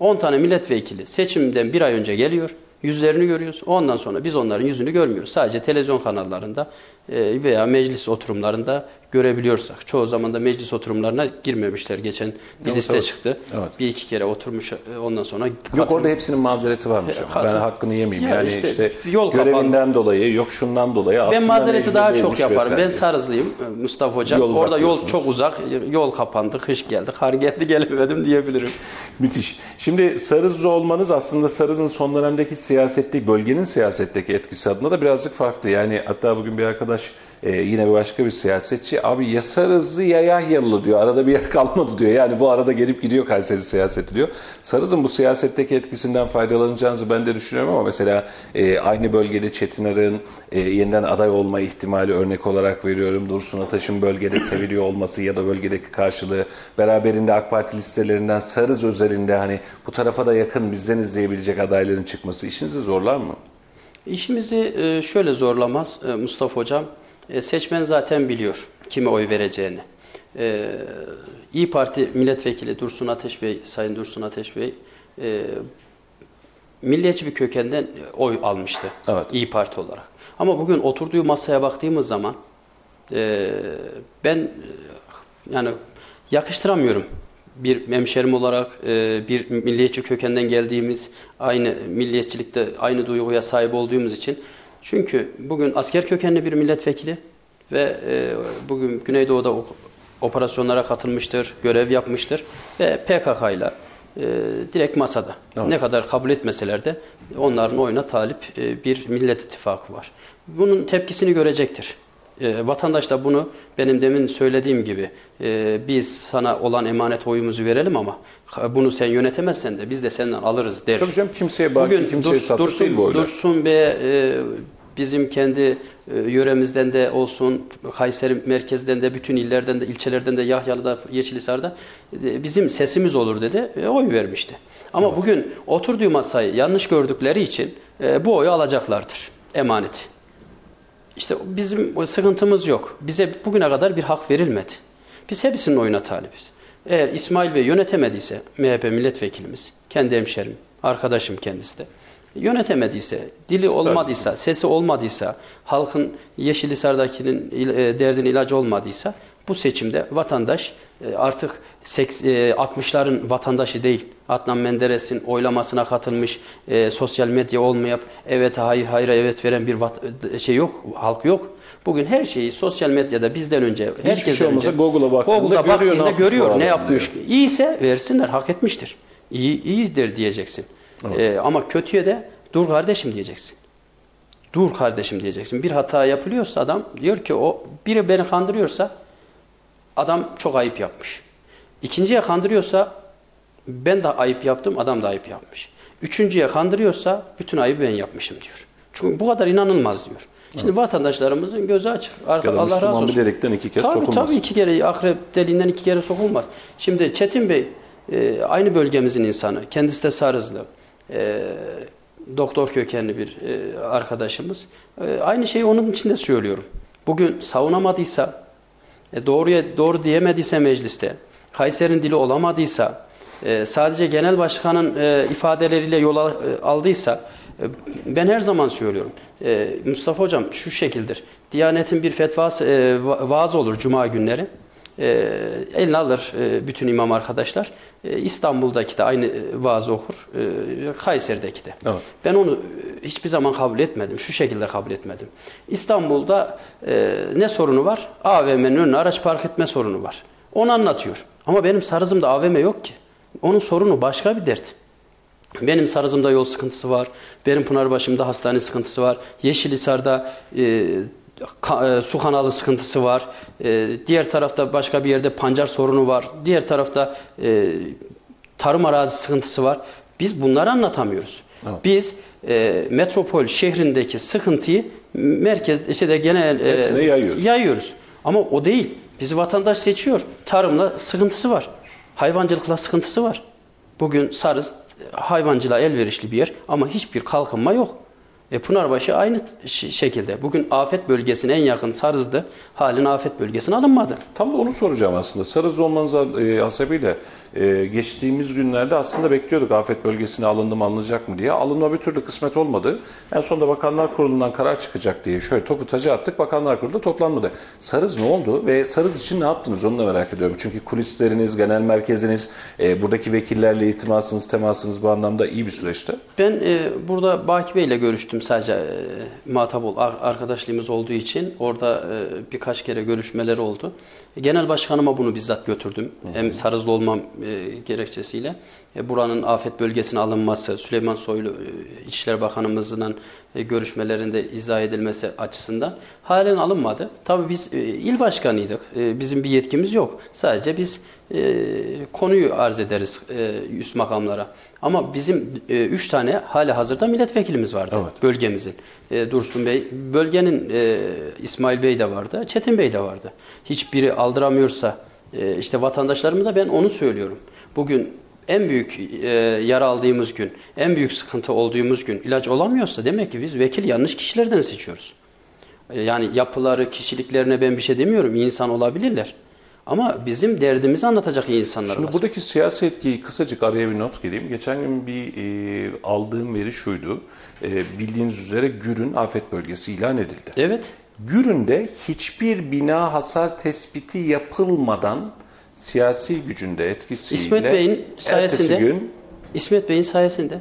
10 tane milletvekili seçimden bir ay önce geliyor. Yüzlerini görüyoruz. Ondan sonra biz onların yüzünü görmüyoruz. Sadece televizyon kanallarında e, veya meclis oturumlarında görebiliyorsak. Çoğu zaman da meclis oturumlarına girmemişler. Geçen bir liste evet. çıktı. Evet. Bir iki kere oturmuş e, ondan sonra Yok katılım- orada hepsinin mazereti varmış E, ama katıl- ben hakkını yemeyeyim. Ya yani işte işte, yol görevinden dolayı, yok şundan dolayı aslında Ben mazereti daha çok yaparım. vesaire. Ben Sarızlıyım e, Mustafa Hocam. Yol Orada yol çok uzak. Yol kapandı, kış geldi, kar geldi gelemedim diyebilirim. Müthiş. Şimdi Sarızlı olmanız aslında Sarız'ın son dönemdeki siyasette, bölgenin siyasetteki etkisi adına da birazcık farklı. Yani hatta bugün bir arkadaş e, yine başka bir siyasetçi abi ya Sarızlı ya diyor. Arada bir yer kalmadı diyor. Yani bu arada gelip gidiyor Kayseri siyaseti diyor. Sarız'ın bu siyasetteki etkisinden faydalanacağınızı ben de düşünüyorum ama mesela e, aynı bölgede Çetin Arık'ın e, yeniden aday olma ihtimali örnek olarak veriyorum. Dursun Ataş'ın bölgede seviliyor olması ya da bölgedeki karşılığı beraberinde AK Parti listelerinden Sarız özelinde hani bu tarafa da yakın bizden izleyebilecek adayların çıkması işinizi zorlar mı? İşimizi e, şöyle zorlamaz e, Mustafa Hocam. E, Seçmen zaten biliyor kime oy vereceğini. İyi Parti milletvekili Dursun Ateş Bey, Sayın Dursun Ateş Bey milliyetçi bir kökenden oy almıştı. Evet. İyi Parti olarak. Ama bugün oturduğu masaya baktığımız zaman ben yani yakıştıramıyorum bir hemşerim olarak e, bir milliyetçi kökenden geldiğimiz, aynı milliyetçilikte aynı duyguya sahip olduğumuz için. Çünkü bugün asker kökenli bir milletvekili ve e, bugün Güneydoğu'da operasyonlara katılmıştır, görev yapmıştır ve PKK ile direkt masada. Evet. Ne kadar kabul etmeseler de onların oyuna talip e, bir millet ittifakı var. Bunun tepkisini görecektir. E, vatandaş da bunu benim demin söylediğim gibi e, biz sana olan emanet oyumuzu verelim ama bunu sen yönetemezsen de biz de senden alırız der. Tabii canım kimseye baki, Bugün kimseye Durs, Dursun, değil bu oylar. Dursun Bey e, bizim kendi e, yöremizden de olsun, Kayseri merkezden de, bütün illerden de, ilçelerden de, Yahyalı'da, Yeşilisar'da e, bizim sesimiz olur dedi, e, oy vermişti. Ama evet. bugün oturduğu masayı yanlış gördükleri için e, bu oyu alacaklardır, emanet. İşte bizim sıkıntımız yok. Bize bugüne kadar bir hak verilmedi. Biz hepsinin oyuna talibiz. Eğer İsmail Bey yönetemediyse MHP milletvekilimiz, kendi hemşerim, arkadaşım kendisi de yönetemediyse, dili olmadıysa, sesi olmadıysa, halkın Yeşilisar'dakinin e, derdin ilacı olmadıysa bu seçimde vatandaş e, artık 60'ların e, vatandaşı değil. Adnan Menderes'in oylamasına katılmış, sosyal medya olmayıp evet hayır hayır evet veren bir şey yok, halk yok. Bugün her şeyi sosyal medyada bizden önce herkes şey olmasa Google'a baktığında, Google'a görüyor, baktığında ne görüyor ne yapmış. İyiyse versinler, hak etmiştir. İyi, iyidir diyeceksin. Evet. Ee, ama kötüye de dur kardeşim diyeceksin. Dur kardeşim diyeceksin. Bir hata yapılıyorsa adam diyor ki o biri beni kandırıyorsa adam çok ayıp yapmış. İkinciye kandırıyorsa ben de ayıp yaptım, adam da ayıp yapmış. Üçüncüye kandırıyorsa bütün ayıbı ben yapmışım diyor. Çünkü bu kadar inanılmaz diyor. Şimdi evet. vatandaşlarımızın gözü açık. Arka, Allah razı olsun. bir delikten iki kez tabii, sokulmaz. Tabii iki kere akrep deliğinden iki kere sokulmaz. Şimdi Çetin Bey e, aynı bölgemizin insanı. Kendisi de Sarızlı. E, doktor kökenli bir e, arkadaşımız. E, aynı şeyi onun için de söylüyorum. Bugün savunamadıysa e, doğruya doğru diyemediyse mecliste, Kayseri'nin dili olamadıysa, e, sadece genel başkanın e, ifadeleriyle yola e, aldıysa, e, ben her zaman söylüyorum. E, Mustafa Hocam şu şekildir. Diyanetin bir fetvası, e, vaaz olur cuma günleri. E, eline alır e, bütün imam arkadaşlar. E, İstanbul'daki de aynı e, vaaz okur. E, Kayseri'deki de. Evet. Ben onu e, hiçbir zaman kabul etmedim. Şu şekilde kabul etmedim. İstanbul'da e, ne sorunu var? AVM'nin önüne araç park etme sorunu var. Onu anlatıyor. Ama benim Sarızım'da AVM yok ki. Onun sorunu başka bir dert. Benim Sarızım'da yol sıkıntısı var. Benim Pınarbaşı'mda hastane sıkıntısı var. Yeşilisar'da e, e, su kanalı sıkıntısı var. E, diğer tarafta başka bir yerde pancar sorunu var. Diğer tarafta e, tarım arazi sıkıntısı var. Biz bunları anlatamıyoruz. Evet. Biz e, metropol şehrindeki sıkıntıyı merkez işte de genel e, Hepsine yayıyoruz. yayıyoruz. Ama o değil. Bizi vatandaş seçiyor. Tarımla sıkıntısı var. Hayvancılıkla sıkıntısı var. Bugün Sarız hayvancılığa elverişli bir yer ama hiçbir kalkınma yok. E Pınarbaşı aynı şekilde. Bugün afet bölgesine en yakın Sarız'dı. Halen afet bölgesine alınmadı. Tam da onu soracağım aslında. Sarız olmanız e, hasebiyle e, geçtiğimiz günlerde aslında bekliyorduk afet bölgesine alındı mı alınacak mı diye. Alınma bir türlü kısmet olmadı. En sonunda Bakanlar Kurulu'ndan karar çıkacak diye şöyle topu taca attık. Bakanlar Kurulu'da toplanmadı. Sarız ne oldu ve Sarız için ne yaptınız onu da merak ediyorum. Çünkü kulisleriniz, genel merkeziniz, e, buradaki vekillerle irtibatınız, temasınız bu anlamda iyi bir süreçti. Ben e, burada Baki Bey ile görüştüm sadece e, muhatap ol, ar- arkadaşlığımız olduğu için orada e, birkaç kere görüşmeleri oldu. Genel başkanıma bunu bizzat götürdüm. Hem Sarızlı olmam e, gerekçesiyle. E, buranın afet bölgesine alınması, Süleyman Soylu e, İçişleri Bakanımızla e, görüşmelerinde izah edilmesi açısından halen alınmadı. Tabii biz e, il başkanıydık. E, bizim bir yetkimiz yok. Sadece biz e, konuyu arz ederiz e, üst makamlara. Ama bizim e, üç tane hali hazırda milletvekilimiz vardı Evet. bölgemizin. E, Dursun Bey, bölgenin e, İsmail Bey de vardı, Çetin Bey de vardı. Hiçbiri aldıramıyorsa e, işte vatandaşlarıma da ben onu söylüyorum. Bugün en büyük e, yara aldığımız gün, en büyük sıkıntı olduğumuz gün ilaç olamıyorsa demek ki biz vekil yanlış kişilerden seçiyoruz. E, Yani yapıları, kişiliklerine ben bir şey demiyorum. İnsan olabilirler. Ama bizim derdimizi anlatacak iyi insanlar Şimdi lazım. buradaki siyasi etkiyi kısacık araya bir not gireyim. Geçen gün bir e, aldığım veri şuydu. E, bildiğiniz üzere Gürün afet bölgesi ilan edildi. Evet. Gürün'de hiçbir bina hasar tespiti yapılmadan siyasi gücünde etkisiyle İsmet Bey'in sayesinde gün İsmet Bey'in sayesinde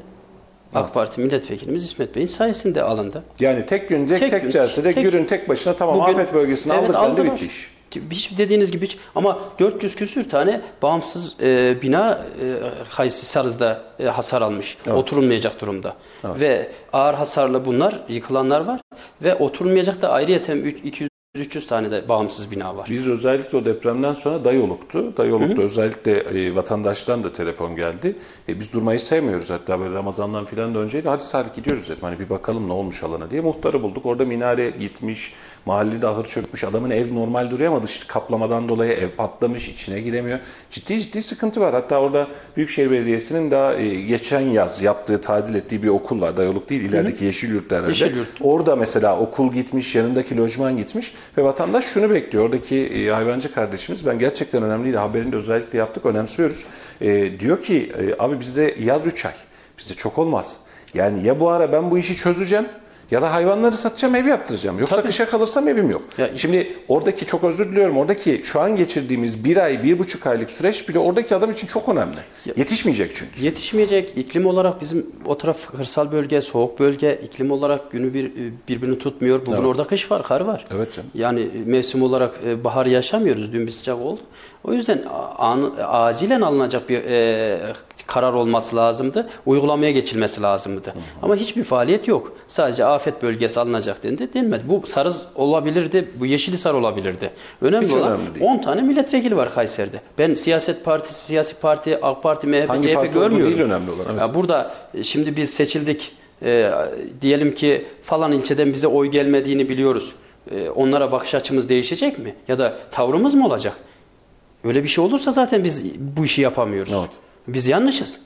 AK Parti milletvekilimiz İsmet Bey'in sayesinde alındı. yani tek gün tek, tek, gün, celsede tek- Gürün tek başına tamam Bugün- afet bölgesini Evet, aldık aldılar. bitti iş. Hiç dediğiniz gibi hiç ama 400 küsür tane bağımsız e, bina e, Kayısı Sarız'da e, hasar almış. Evet. Oturulmayacak durumda. Ve ağır hasarlı bunlar yıkılanlar var ve oturulmayacak da ayrıyeten 200 300 tane de bağımsız bina var. Biz özellikle o depremden sonra Dayoluk'tu. Dayoluk'ta özellikle e, vatandaştan da telefon geldi. E, biz durmayı sevmiyoruz hatta böyle Ramazan'dan filan da önceydi. Hadi Salih gidiyoruz dedim. Hani bir bakalım ne olmuş alana diye. Muhtarı bulduk. Orada minare gitmiş. Mahallede ahır çökmüş. Adamın ev normal duruyor ama dış kaplamadan dolayı ev patlamış. içine giremiyor. Ciddi ciddi sıkıntı var. Hatta orada Büyükşehir Belediyesi'nin daha e, geçen yaz yaptığı, tadil ettiği bir okul var. Dayoluk değil. ilerideki Yeşilyurt herhalde. Yeşilyurt. Orada mesela okul gitmiş, yanındaki lojman gitmiş ve vatandaş şunu bekliyor. Oradaki e, hayvancı kardeşimiz ben gerçekten önemliydi. Haberini de özellikle yaptık, önemsiyoruz. E, diyor ki e, abi bizde yaz 3 ay. Bizde çok olmaz. Yani ya bu ara ben bu işi çözeceğim ya da hayvanları satacağım, ev yaptıracağım. Yoksa Tabii. kışa kalırsam evim yok. Ya- Şimdi oradaki çok özür diliyorum. Oradaki şu an geçirdiğimiz bir ay, bir buçuk aylık süreç bile oradaki adam için çok önemli. Yetişmeyecek çünkü. Yetişmeyecek iklim olarak bizim o taraf kırsal bölge, soğuk bölge iklim olarak günü bir birbirini tutmuyor. Bugün Evet. orada kış var, kar var. Evet canım. Yani mevsim olarak e, bahar yaşamıyoruz. Dün bir sıcak oldu. O yüzden an, acilen alınacak bir e, karar olması lazımdı. Uygulamaya geçilmesi lazımdı. Ama hiçbir faaliyet yok. Sadece afet bölgesi alınacak dendi. Denmedi. Bu sarız olabilirdi. Bu yeşili olabilirdi. Önemli Hiç olan önemli değil. 10 tane milletvekili var Kayseri'de. Ben siyaset partisi, siyasi parti, AK Parti, MHP, Hangi CHP parti görmüyorum. değil önemli olan, evet. Ya burada e, şimdi biz seçildik. E, diyelim ki falan ilçeden bize oy gelmediğini biliyoruz. E, onlara bakış açımız değişecek mi? Ya da tavrımız mı olacak? Öyle bir şey olursa zaten biz bu işi yapamıyoruz. Evet. Biz yanlışız.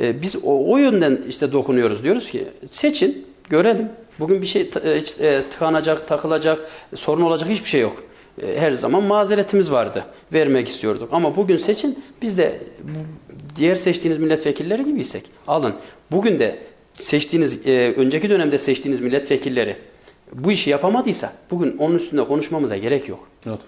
E, biz o, o yönden işte dokunuyoruz. Diyoruz ki seçin, görelim. Bugün bir şey e, e, tıkanacak, takılacak, sorun olacak hiçbir şey yok. E, her zaman mazeretimiz vardı. Vermek istiyorduk. Ama bugün seçin, biz de diğer seçtiğiniz milletvekilleri gibiysek alın. Bugün de seçtiğiniz, e, önceki dönemde seçtiğiniz milletvekilleri bu işi yapamadıysa bugün onun üstünde konuşmamıza gerek yok. Evet.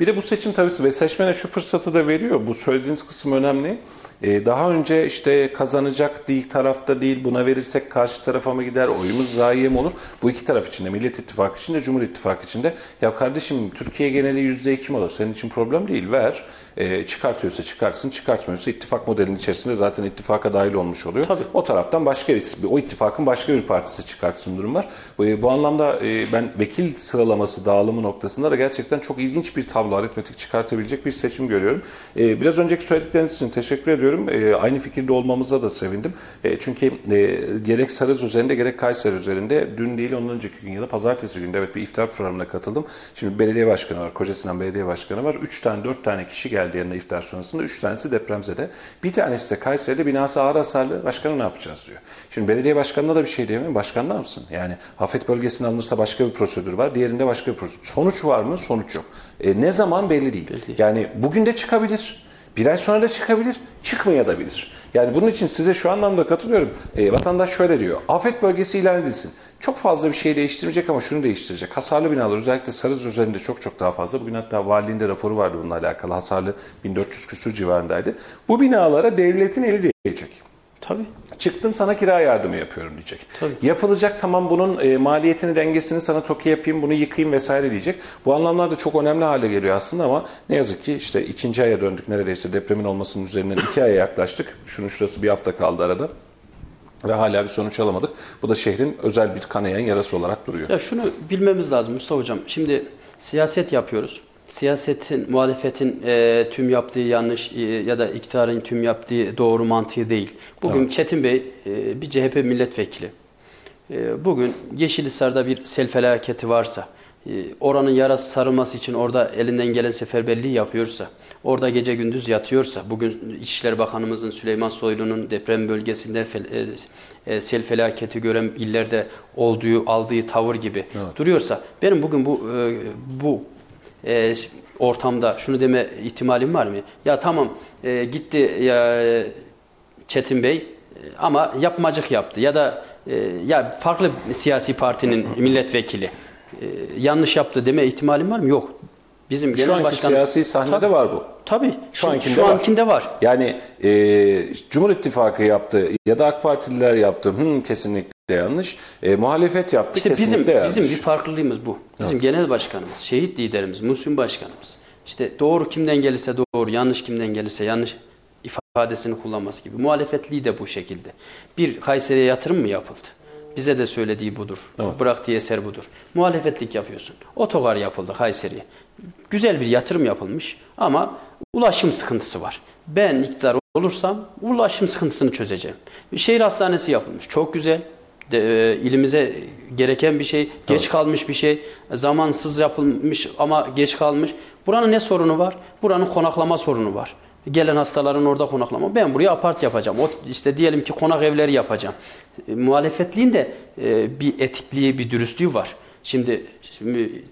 Bir de bu seçim tabii ve seçmene şu fırsatı da veriyor. Bu söylediğiniz kısım önemli. Ee, daha önce işte kazanacak değil tarafta değil buna verirsek karşı tarafa mı gider oyumuz zayiye mi olur? Bu iki taraf içinde Millet İttifakı içinde Cumhur İttifakı içinde ya kardeşim Türkiye geneli yüzde iki mi olur? Senin için problem değil ver. Ee, çıkartıyorsa çıkarsın çıkartmıyorsa ittifak modelinin içerisinde zaten ittifaka dahil olmuş oluyor. Tabii. O taraftan başka bir, o ittifakın başka bir partisi çıkartsın durum var. Bu, bu anlamda e, ben vekil sıralaması dağılımı noktasında da gerçekten çok ilginç bir tablo aritmetik çıkartabilecek bir seçim görüyorum. E, biraz önceki söyledikleriniz için teşekkür ediyorum. E, aynı fikirde olmamıza da sevindim. E, çünkü e, gerek Sarız üzerinde gerek Kayseri üzerinde dün değil ondan önceki gün ya da pazartesi günde evet bir iftar programına katıldım. Şimdi belediye başkanı var, Kocasinan Belediye Başkanı var. 3 tane 4 tane kişi geldi yanına iftar sonrasında. 3 tanesi depremzede. Bir tanesi de Kayseri'de binası ağır hasarlı. Başkanı ne yapacağız diyor. Şimdi belediye başkanına da bir şey diyemiyorum. Başkan ne yapsın? Yani afet bölgesine alınırsa başka bir prosedür var. Diğerinde başka bir prosedür. Sonuç var mı? Sonuç yok. E, ne zaman belli değil. Yani bugün de çıkabilir. Bir ay sonra da çıkabilir, çıkmaya da bilir. Yani bunun için size şu anlamda katılıyorum. E, vatandaş şöyle diyor, afet bölgesi ilan edilsin. Çok fazla bir şey değiştirmeyecek ama şunu değiştirecek. Hasarlı binalar özellikle Sarız üzerinde çok çok daha fazla. Bugün hatta valiliğinde raporu vardı bununla alakalı. Hasarlı 1400 küsur civarındaydı. Bu binalara devletin eli değecek. Tabii. Çıktın sana kira yardımı yapıyorum diyecek. Tabii. Yapılacak tamam bunun e, maliyetini dengesini sana TOKİ yapayım bunu yıkayım vesaire diyecek. Bu anlamlarda çok önemli hale geliyor aslında ama ne yazık ki işte ikinci aya döndük neredeyse depremin olmasının üzerinden iki aya yaklaştık. Şunun şurası bir hafta kaldı arada. Ve hala bir sonuç alamadık. Bu da şehrin özel bir kanayan yarası olarak duruyor. Ya şunu bilmemiz lazım Mustafa Hocam. Şimdi siyaset yapıyoruz. Siyasetin, muhalefetin e, tüm yaptığı yanlış e, ya da iktidarın tüm yaptığı doğru mantığı değil. Bugün Evet. Çetin Bey e, bir CHP milletvekili. E, bugün Yeşilhisar'da bir sel felaketi varsa, e, oranın yarası sarılması için orada elinden gelen seferberliği yapıyorsa, orada gece gündüz yatıyorsa, bugün İçişleri Bakanımızın Süleyman Soylu'nun deprem bölgesinde fel- e, e, sel felaketi gören illerde olduğu, aldığı tavır gibi Evet. duruyorsa, benim bugün bu e, bu e, ortamda şunu deme ihtimalim var mı? Ya tamam e, gitti ya e, Çetin Bey e, ama yapmacık yaptı ya da e, ya farklı siyasi partinin milletvekili e, yanlış yaptı deme ihtimalim var mı? Yok. Bizim Şu genel anki başkan siyasi sahnede Tabii. var bu. Tabii. Şu Şu, ankinde şu var. ankinde var. Yani e, Cumhur İttifakı yaptı ya da AK Partililer yaptı. Hmm, kesinlikle yanlış. E, muhalefet yaptı. İşte bizim kesinlikle yanlış. bizim bir farklılığımız bu. Bizim genel başkanımız, şehit liderimiz, Muhsin başkanımız. İşte doğru kimden gelirse doğru, yanlış kimden gelirse yanlış ifadesini kullanması gibi. Muhalefetliği de bu şekilde. Bir Kayseri'ye yatırım mı yapıldı? Bize de söylediği budur. Evet. Bıraktığı eser budur. Muhalefetlik yapıyorsun. Otogar yapıldı Kayseri'ye. Güzel bir yatırım yapılmış ama ulaşım sıkıntısı var. Ben iktidar olursam ulaşım sıkıntısını çözeceğim. Bir şehir hastanesi yapılmış. Çok güzel. De, e, ilimize gereken bir şey, geç kalmış bir şey, zamansız yapılmış ama geç kalmış. Buranın ne sorunu var? Buranın konaklama sorunu var. Gelen hastaların orada konaklama. Ben buraya apart yapacağım. O, işte diyelim ki konak evleri yapacağım. E, muhalefetliğin de e, bir etikliği, bir dürüstlüğü var. Şimdi, şimdi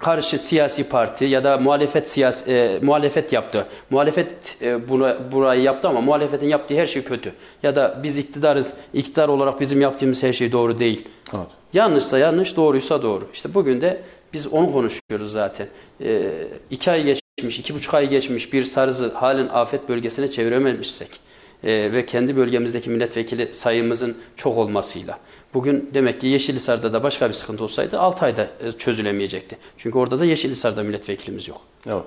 karşı siyasi parti ya da muhalefet siyasi e, muhalefet yaptı. Muhalefet e, buna burayı yaptı ama muhalefetin yaptığı her şey kötü. Ya da biz iktidarız. İktidar olarak bizim yaptığımız her şey doğru değil. Evet. Yanlışsa yanlış, doğruysa doğru. İşte bugün de biz onu konuşuyoruz zaten. E, iki ay geçmiş, iki buçuk ay geçmiş bir sarızı halen afet bölgesine çevirememişsek e, ve kendi bölgemizdeki milletvekili sayımızın çok olmasıyla Bugün demek ki Yeşilhisar'da da başka bir sıkıntı olsaydı 6 ayda e, çözülemeyecekti. Çünkü orada da Yeşilhisar'da milletvekilimiz yok. Evet.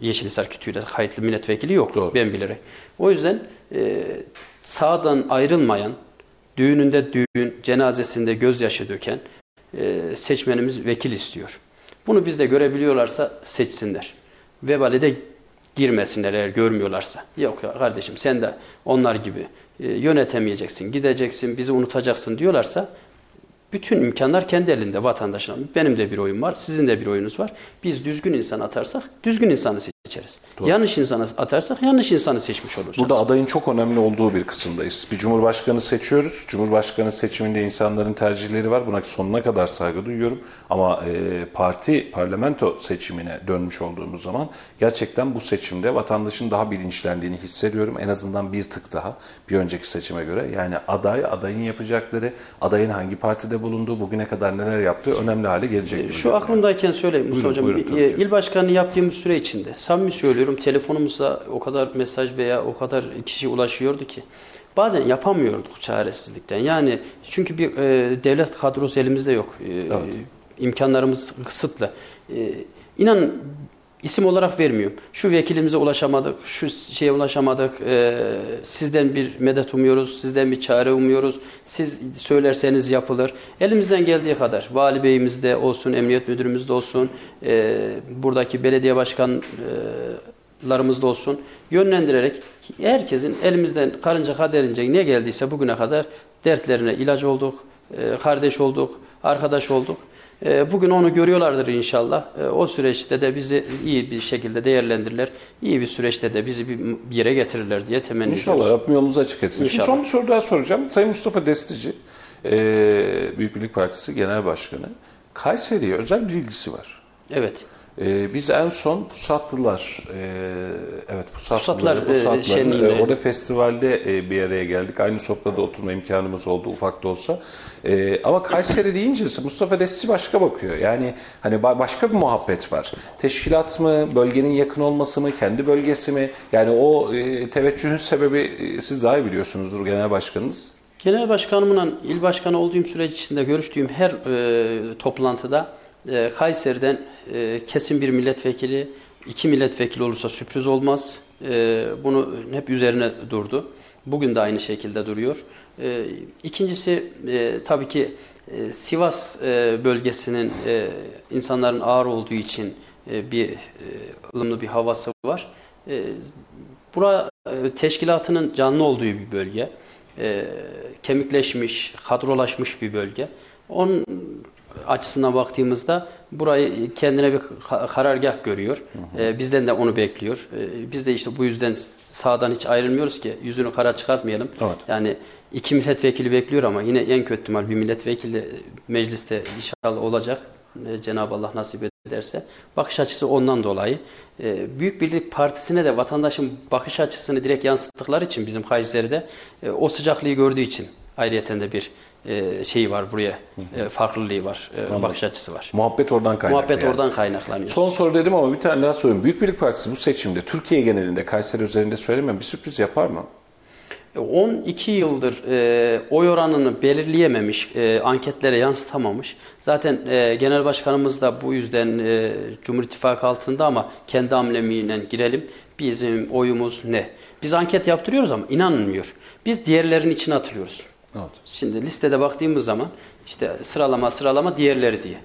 Yeşilhisar kütüğüyle kayıtlı milletvekili yok Doğru. ben bilerek. O yüzden e, sağdan ayrılmayan, düğününde düğün, cenazesinde gözyaşı döken e, seçmenimiz vekil istiyor. Bunu biz de görebiliyorlarsa seçsinler. Vebale de girmesinler eğer görmüyorlarsa. Yok ya kardeşim sen de onlar gibi yönetemeyeceksin, gideceksin, bizi unutacaksın diyorlarsa bütün imkanlar kendi elinde vatandaşın. Benim de bir oyun var, sizin de bir oyunuz var. Biz düzgün insan atarsak düzgün insanı seçeriz. Yanlış insanı atarsak yanlış insanı seçmiş olacağız. Burada adayın çok önemli olduğu bir kısımdayız. Bir cumhurbaşkanı seçiyoruz. Cumhurbaşkanı seçiminde insanların tercihleri var. Buna sonuna kadar saygı duyuyorum. Ama e, parti parlamento seçimine dönmüş olduğumuz zaman gerçekten bu seçimde vatandaşın daha bilinçlendiğini hissediyorum. En azından bir tık daha bir önceki seçime göre. Yani aday, adayın yapacakları, adayın hangi partide bulunduğu, bugüne kadar neler yaptığı önemli hale gelecek. Şu aklımdayken söyleyeyim Mustafa Hocam. buyurun, ki. il başkanı yaptığımız süre içinde samimi söylüyorum telefonumuza o kadar mesaj veya o kadar kişi ulaşıyordu ki bazen yapamıyorduk çaresizlikten. Yani çünkü bir e, devlet kadrosu elimizde yok. E, Evet. imkanlarımız kısıtlı. E, inan isim olarak vermiyorum. Şu vekilimize ulaşamadık, şu şeye ulaşamadık. e, sizden bir medet umuyoruz, sizden bir çare umuyoruz. Siz söylerseniz yapılır. Elimizden geldiği kadar vali beyimizde olsun, emniyet müdürümüzde olsun, e, buradaki belediye başkanlarımızda olsun yönlendirerek herkesin elimizden karınca kaderince ne geldiyse bugüne kadar dertlerine ilaç olduk, e, kardeş olduk, arkadaş olduk. E, Bugün onu görüyorlardır inşallah. E, O süreçte de bizi iyi bir şekilde değerlendirirler. İyi bir süreçte de bizi bir yere getirirler diye temenni İnşallah ediyoruz. Rabbim yolumuzu açık etsin. Şimdi İnşallah. son bir soru daha soracağım. Sayın Mustafa Destici, e, Büyük Birlik Partisi Genel Başkanı. Kayseri'ye özel bir ilgisi var. Evet. Ee, biz en son Pusatlılar, e, evet Pusatlar, Pusatlılar, e, şenliğinde. e, orada festivalde e, bir araya geldik. Aynı sofrada oturma imkanımız oldu ufak da olsa. E, ama Kayseri deyince Mustafa Destici başka bakıyor. Yani hani ba- başka bir muhabbet var. Teşkilat mı, bölgenin yakın olması mı, kendi bölgesi mi? Yani o e, teveccühün sebebi e, siz daha iyi biliyorsunuzdur genel başkanınız. Genel başkanımla il başkanı olduğum süreç içinde görüştüğüm her e, toplantıda e, Kayseri'den kesin bir milletvekili, iki milletvekili olursa sürpriz olmaz. E, bunu hep üzerine durdu. Bugün de aynı şekilde duruyor. E, ikincisi e, tabii ki e, Sivas e, bölgesinin e, insanların ağır olduğu için bir e, ılımlı bir havası var. Bura teşkilatının canlı olduğu bir bölge. Kemikleşmiş, kadrolaşmış bir bölge. Onun açısından baktığımızda burayı kendine bir ka- karargah görüyor. E, bizden de onu bekliyor. E, biz de işte bu yüzden sağdan hiç ayrılmıyoruz ki yüzünü kara çıkartmayalım. Evet. Yani iki milletvekili bekliyor ama yine en kötü ihtimal bir milletvekili mecliste inşallah olacak. E, Cenab-ı Allah nasip ederse. Bakış açısı ondan dolayı. E, Büyük Birlik Partisi'ne de vatandaşın bakış açısını direkt yansıttıkları için bizim Kayseri'de e, o sıcaklığı gördüğü için ayrıyeten de bir e, şeyi var buraya. E, farklılığı var. e, Anladım. bakış açısı var. Muhabbet oradan kaynaklı. Muhabbet yani. oradan kaynaklanıyor. Son soru dedim ama bir tane daha sorayım. Büyük Birlik Partisi bu seçimde Türkiye genelinde Kayseri üzerinde söylemem bir sürpriz yapar mı? 12 yıldır e, oy oranını belirleyememiş, e, anketlere yansıtamamış. Zaten e, genel başkanımız da bu yüzden e, Cumhur İttifakı altında ama kendi amblemiyle girelim. Bizim oyumuz ne? Biz anket yaptırıyoruz ama inanmıyor. Biz diğerlerin içine atılıyoruz. Evet. Şimdi listede baktığımız zaman işte sıralama sıralama diğerleri diye.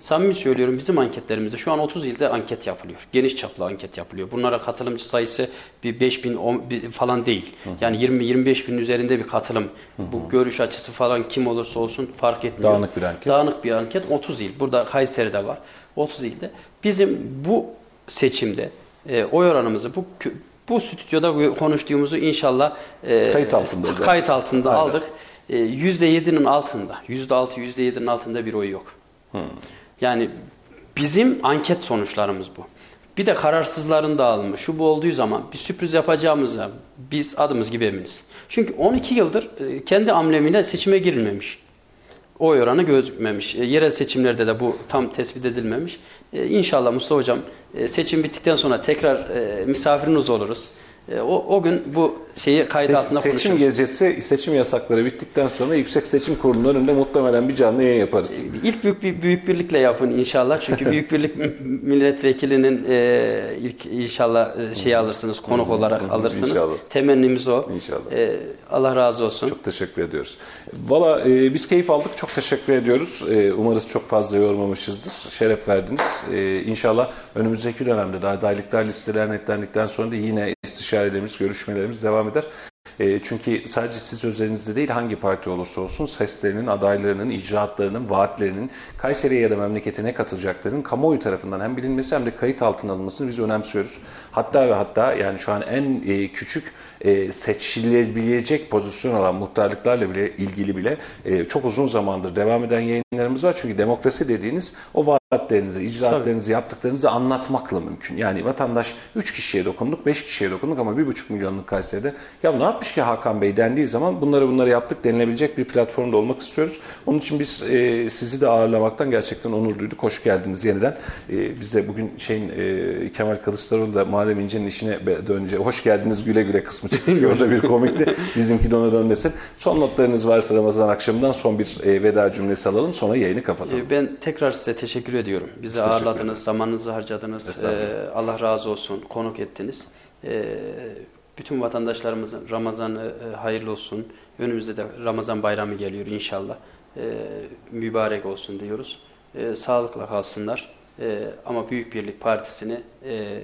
Samimi söylüyorum bizim anketlerimizde şu an 30 ilde anket yapılıyor. Geniş çaplı anket yapılıyor. Bunlara katılımcı sayısı bir 5 bin 10 bin falan değil. Yani 20-25 bin üzerinde bir katılım. Bu görüş açısı falan kim olursa olsun fark etmiyor. Dağınık bir anket. Dağınık bir anket 30 il. Burada Kayseri'de var. 30 ilde. Bizim bu seçimde e, oy oranımızı bu bu stüdyoda konuştuğumuzu inşallah e, Kayıt altında zaten. kayıt altında Aynen. aldık. E, %7'nin altında, %6, %7'nin altında bir oy yok. Yani bizim anket sonuçlarımız bu. Bir de kararsızların dağılımı. Şu bu olduğu zaman bir sürpriz yapacağımıza biz adımız gibi eminiz. Çünkü 12 yıldır e, kendi amblemiyle seçime girilmemiş. Oy oranı gözükmemiş. E, Yerel seçimlerde de bu tam tespit edilmemiş. E, İnşallah Mustafa Hocam e, seçim bittikten sonra tekrar e, misafiriniz oluruz. E, O, o gün bu şeyi kayıt Seç- altında seçim konuşuruz. gecesi seçim yasakları bittikten sonra Yüksek Seçim Kurulu'nun önünde muhtemelen bir canlı yayın yaparız. İlk büyük bir büyük birlikle yapın inşallah. Çünkü büyük birlik milletvekilinin e, ilk inşallah e, şey alırsınız, konuk olarak alırsınız. İnşallah. Temennimiz o. İnşallah. E, Allah razı olsun. Çok teşekkür ediyoruz. Valla e, biz keyif aldık. Çok teşekkür ediyoruz. E, umarız çok fazla yormamışızdır. Şeref verdiniz. E, inşallah önümüzdeki dönemde de adaylıklar listeler netlendikten sonra da yine istişarelerimiz, görüşmelerimiz devam eder. E, çünkü sadece siz özelinizde değil hangi parti olursa olsun seslerinin, adaylarının, icraatlarının, vaatlerinin Kayseri'ye ya da memleketine katılacaklarının kamuoyu tarafından hem bilinmesi hem de kayıt altına alınmasını biz önemsiyoruz. Hatta ve hatta yani şu an en e, küçük e, seçilebilecek pozisyon olan muhtarlıklarla bile ilgili bile çok uzun zamandır devam eden yayınlarımız var. Çünkü demokrasi dediğiniz o vaatlerinizi, icraatlarınızı, yaptıklarınızı anlatmakla mümkün. Yani vatandaş 3 kişiye dokunduk, 5 kişiye dokunduk ama 1,5 milyonluk Kayseri'de ya ne yapmış ki Hakan Bey dendiği zaman bunları bunları yaptık denilebilecek bir platformda olmak istiyoruz. Onun için biz e, sizi de ağırlamaktan gerçekten onur duyduk. Hoş geldiniz yeniden. E, biz de bugün şeyin e, Kemal Kılıçdaroğlu da Muharrem İnce'nin işine dönünce hoş geldiniz güle güle kısmı çekiyor. Orada bir komikti. Bizimki de ona dönmesin. Son notlarınız varsa Ramazan akşamından son bir e, veda cümlesi alalım. Sonra yayını kapatalım. E, Ben tekrar size teşekkür ediyorum. Bizi teşekkür ağırladınız, ederiz. zamanınızı harcadınız. E, Allah razı olsun, konuk ettiniz. E, bütün vatandaşlarımızın Ramazan'ı e, hayırlı olsun. Önümüzde de Ramazan bayramı geliyor inşallah. E, mübarek olsun diyoruz. E, sağlıkla kalsınlar. E, ama Büyük Birlik Partisi'ni e,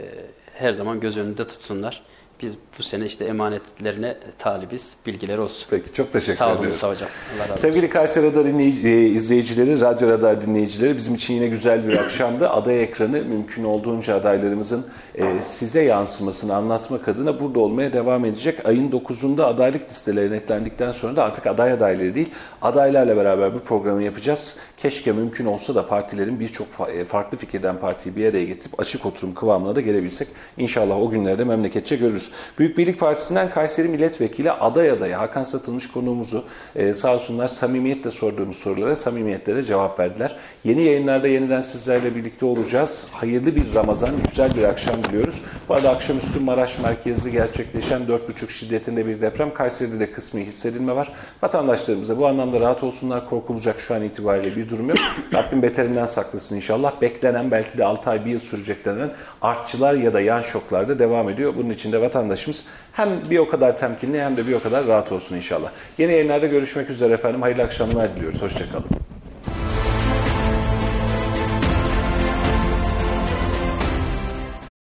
her zaman göz önünde tutsunlar. Biz bu sene işte emanetlerine talibiz. Bilgiler olsun. Peki çok teşekkür Sağ olun ediyoruz. Hocam. Allah razı olsun. Sevgili Kayseri Radar e, izleyicileri, Radyo Radar dinleyicileri bizim için yine güzel bir akşamdı. Aday ekranı mümkün olduğunca adaylarımızın e, size yansımasını anlatmak adına burada olmaya devam edecek. Ayın 9'unda adaylık listeleri netlendikten sonra da artık aday adayları değil, adaylarla beraber bu programı yapacağız. Keşke mümkün olsa da partilerin birçok e, farklı fikirden partiyi bir araya getirip açık oturum kıvamına da gelebilsek. İnşallah o günlerde memleketçe görürüz. Büyük Birlik Partisi'nden Kayseri Milletvekili aday adayı Hakan Satılmış konuğumuzu e, sağ olsunlar samimiyetle sorduğumuz sorulara samimiyetle de cevap verdiler. Yeni yayınlarda yeniden sizlerle birlikte olacağız. Hayırlı bir Ramazan, güzel bir akşam diliyoruz. Bu arada akşamüstü Maraş merkezli gerçekleşen 4,5 şiddetinde bir deprem. Kayseri'de de kısmi hissedilme var. Vatandaşlarımıza bu anlamda rahat olsunlar. Korkulacak şu an itibariyle bir durum yok. Rabbim beterinden saklasın inşallah. Beklenen belki de 6 ay bir yıl sürecek denen artçılar ya da yan şoklar da devam ediyor. Bunun için de vatandaşımız hem bir o kadar temkinli hem de bir o kadar rahat olsun inşallah. Yeni yayınlarda görüşmek üzere efendim. Hayırlı akşamlar diliyoruz. Hoşçakalın.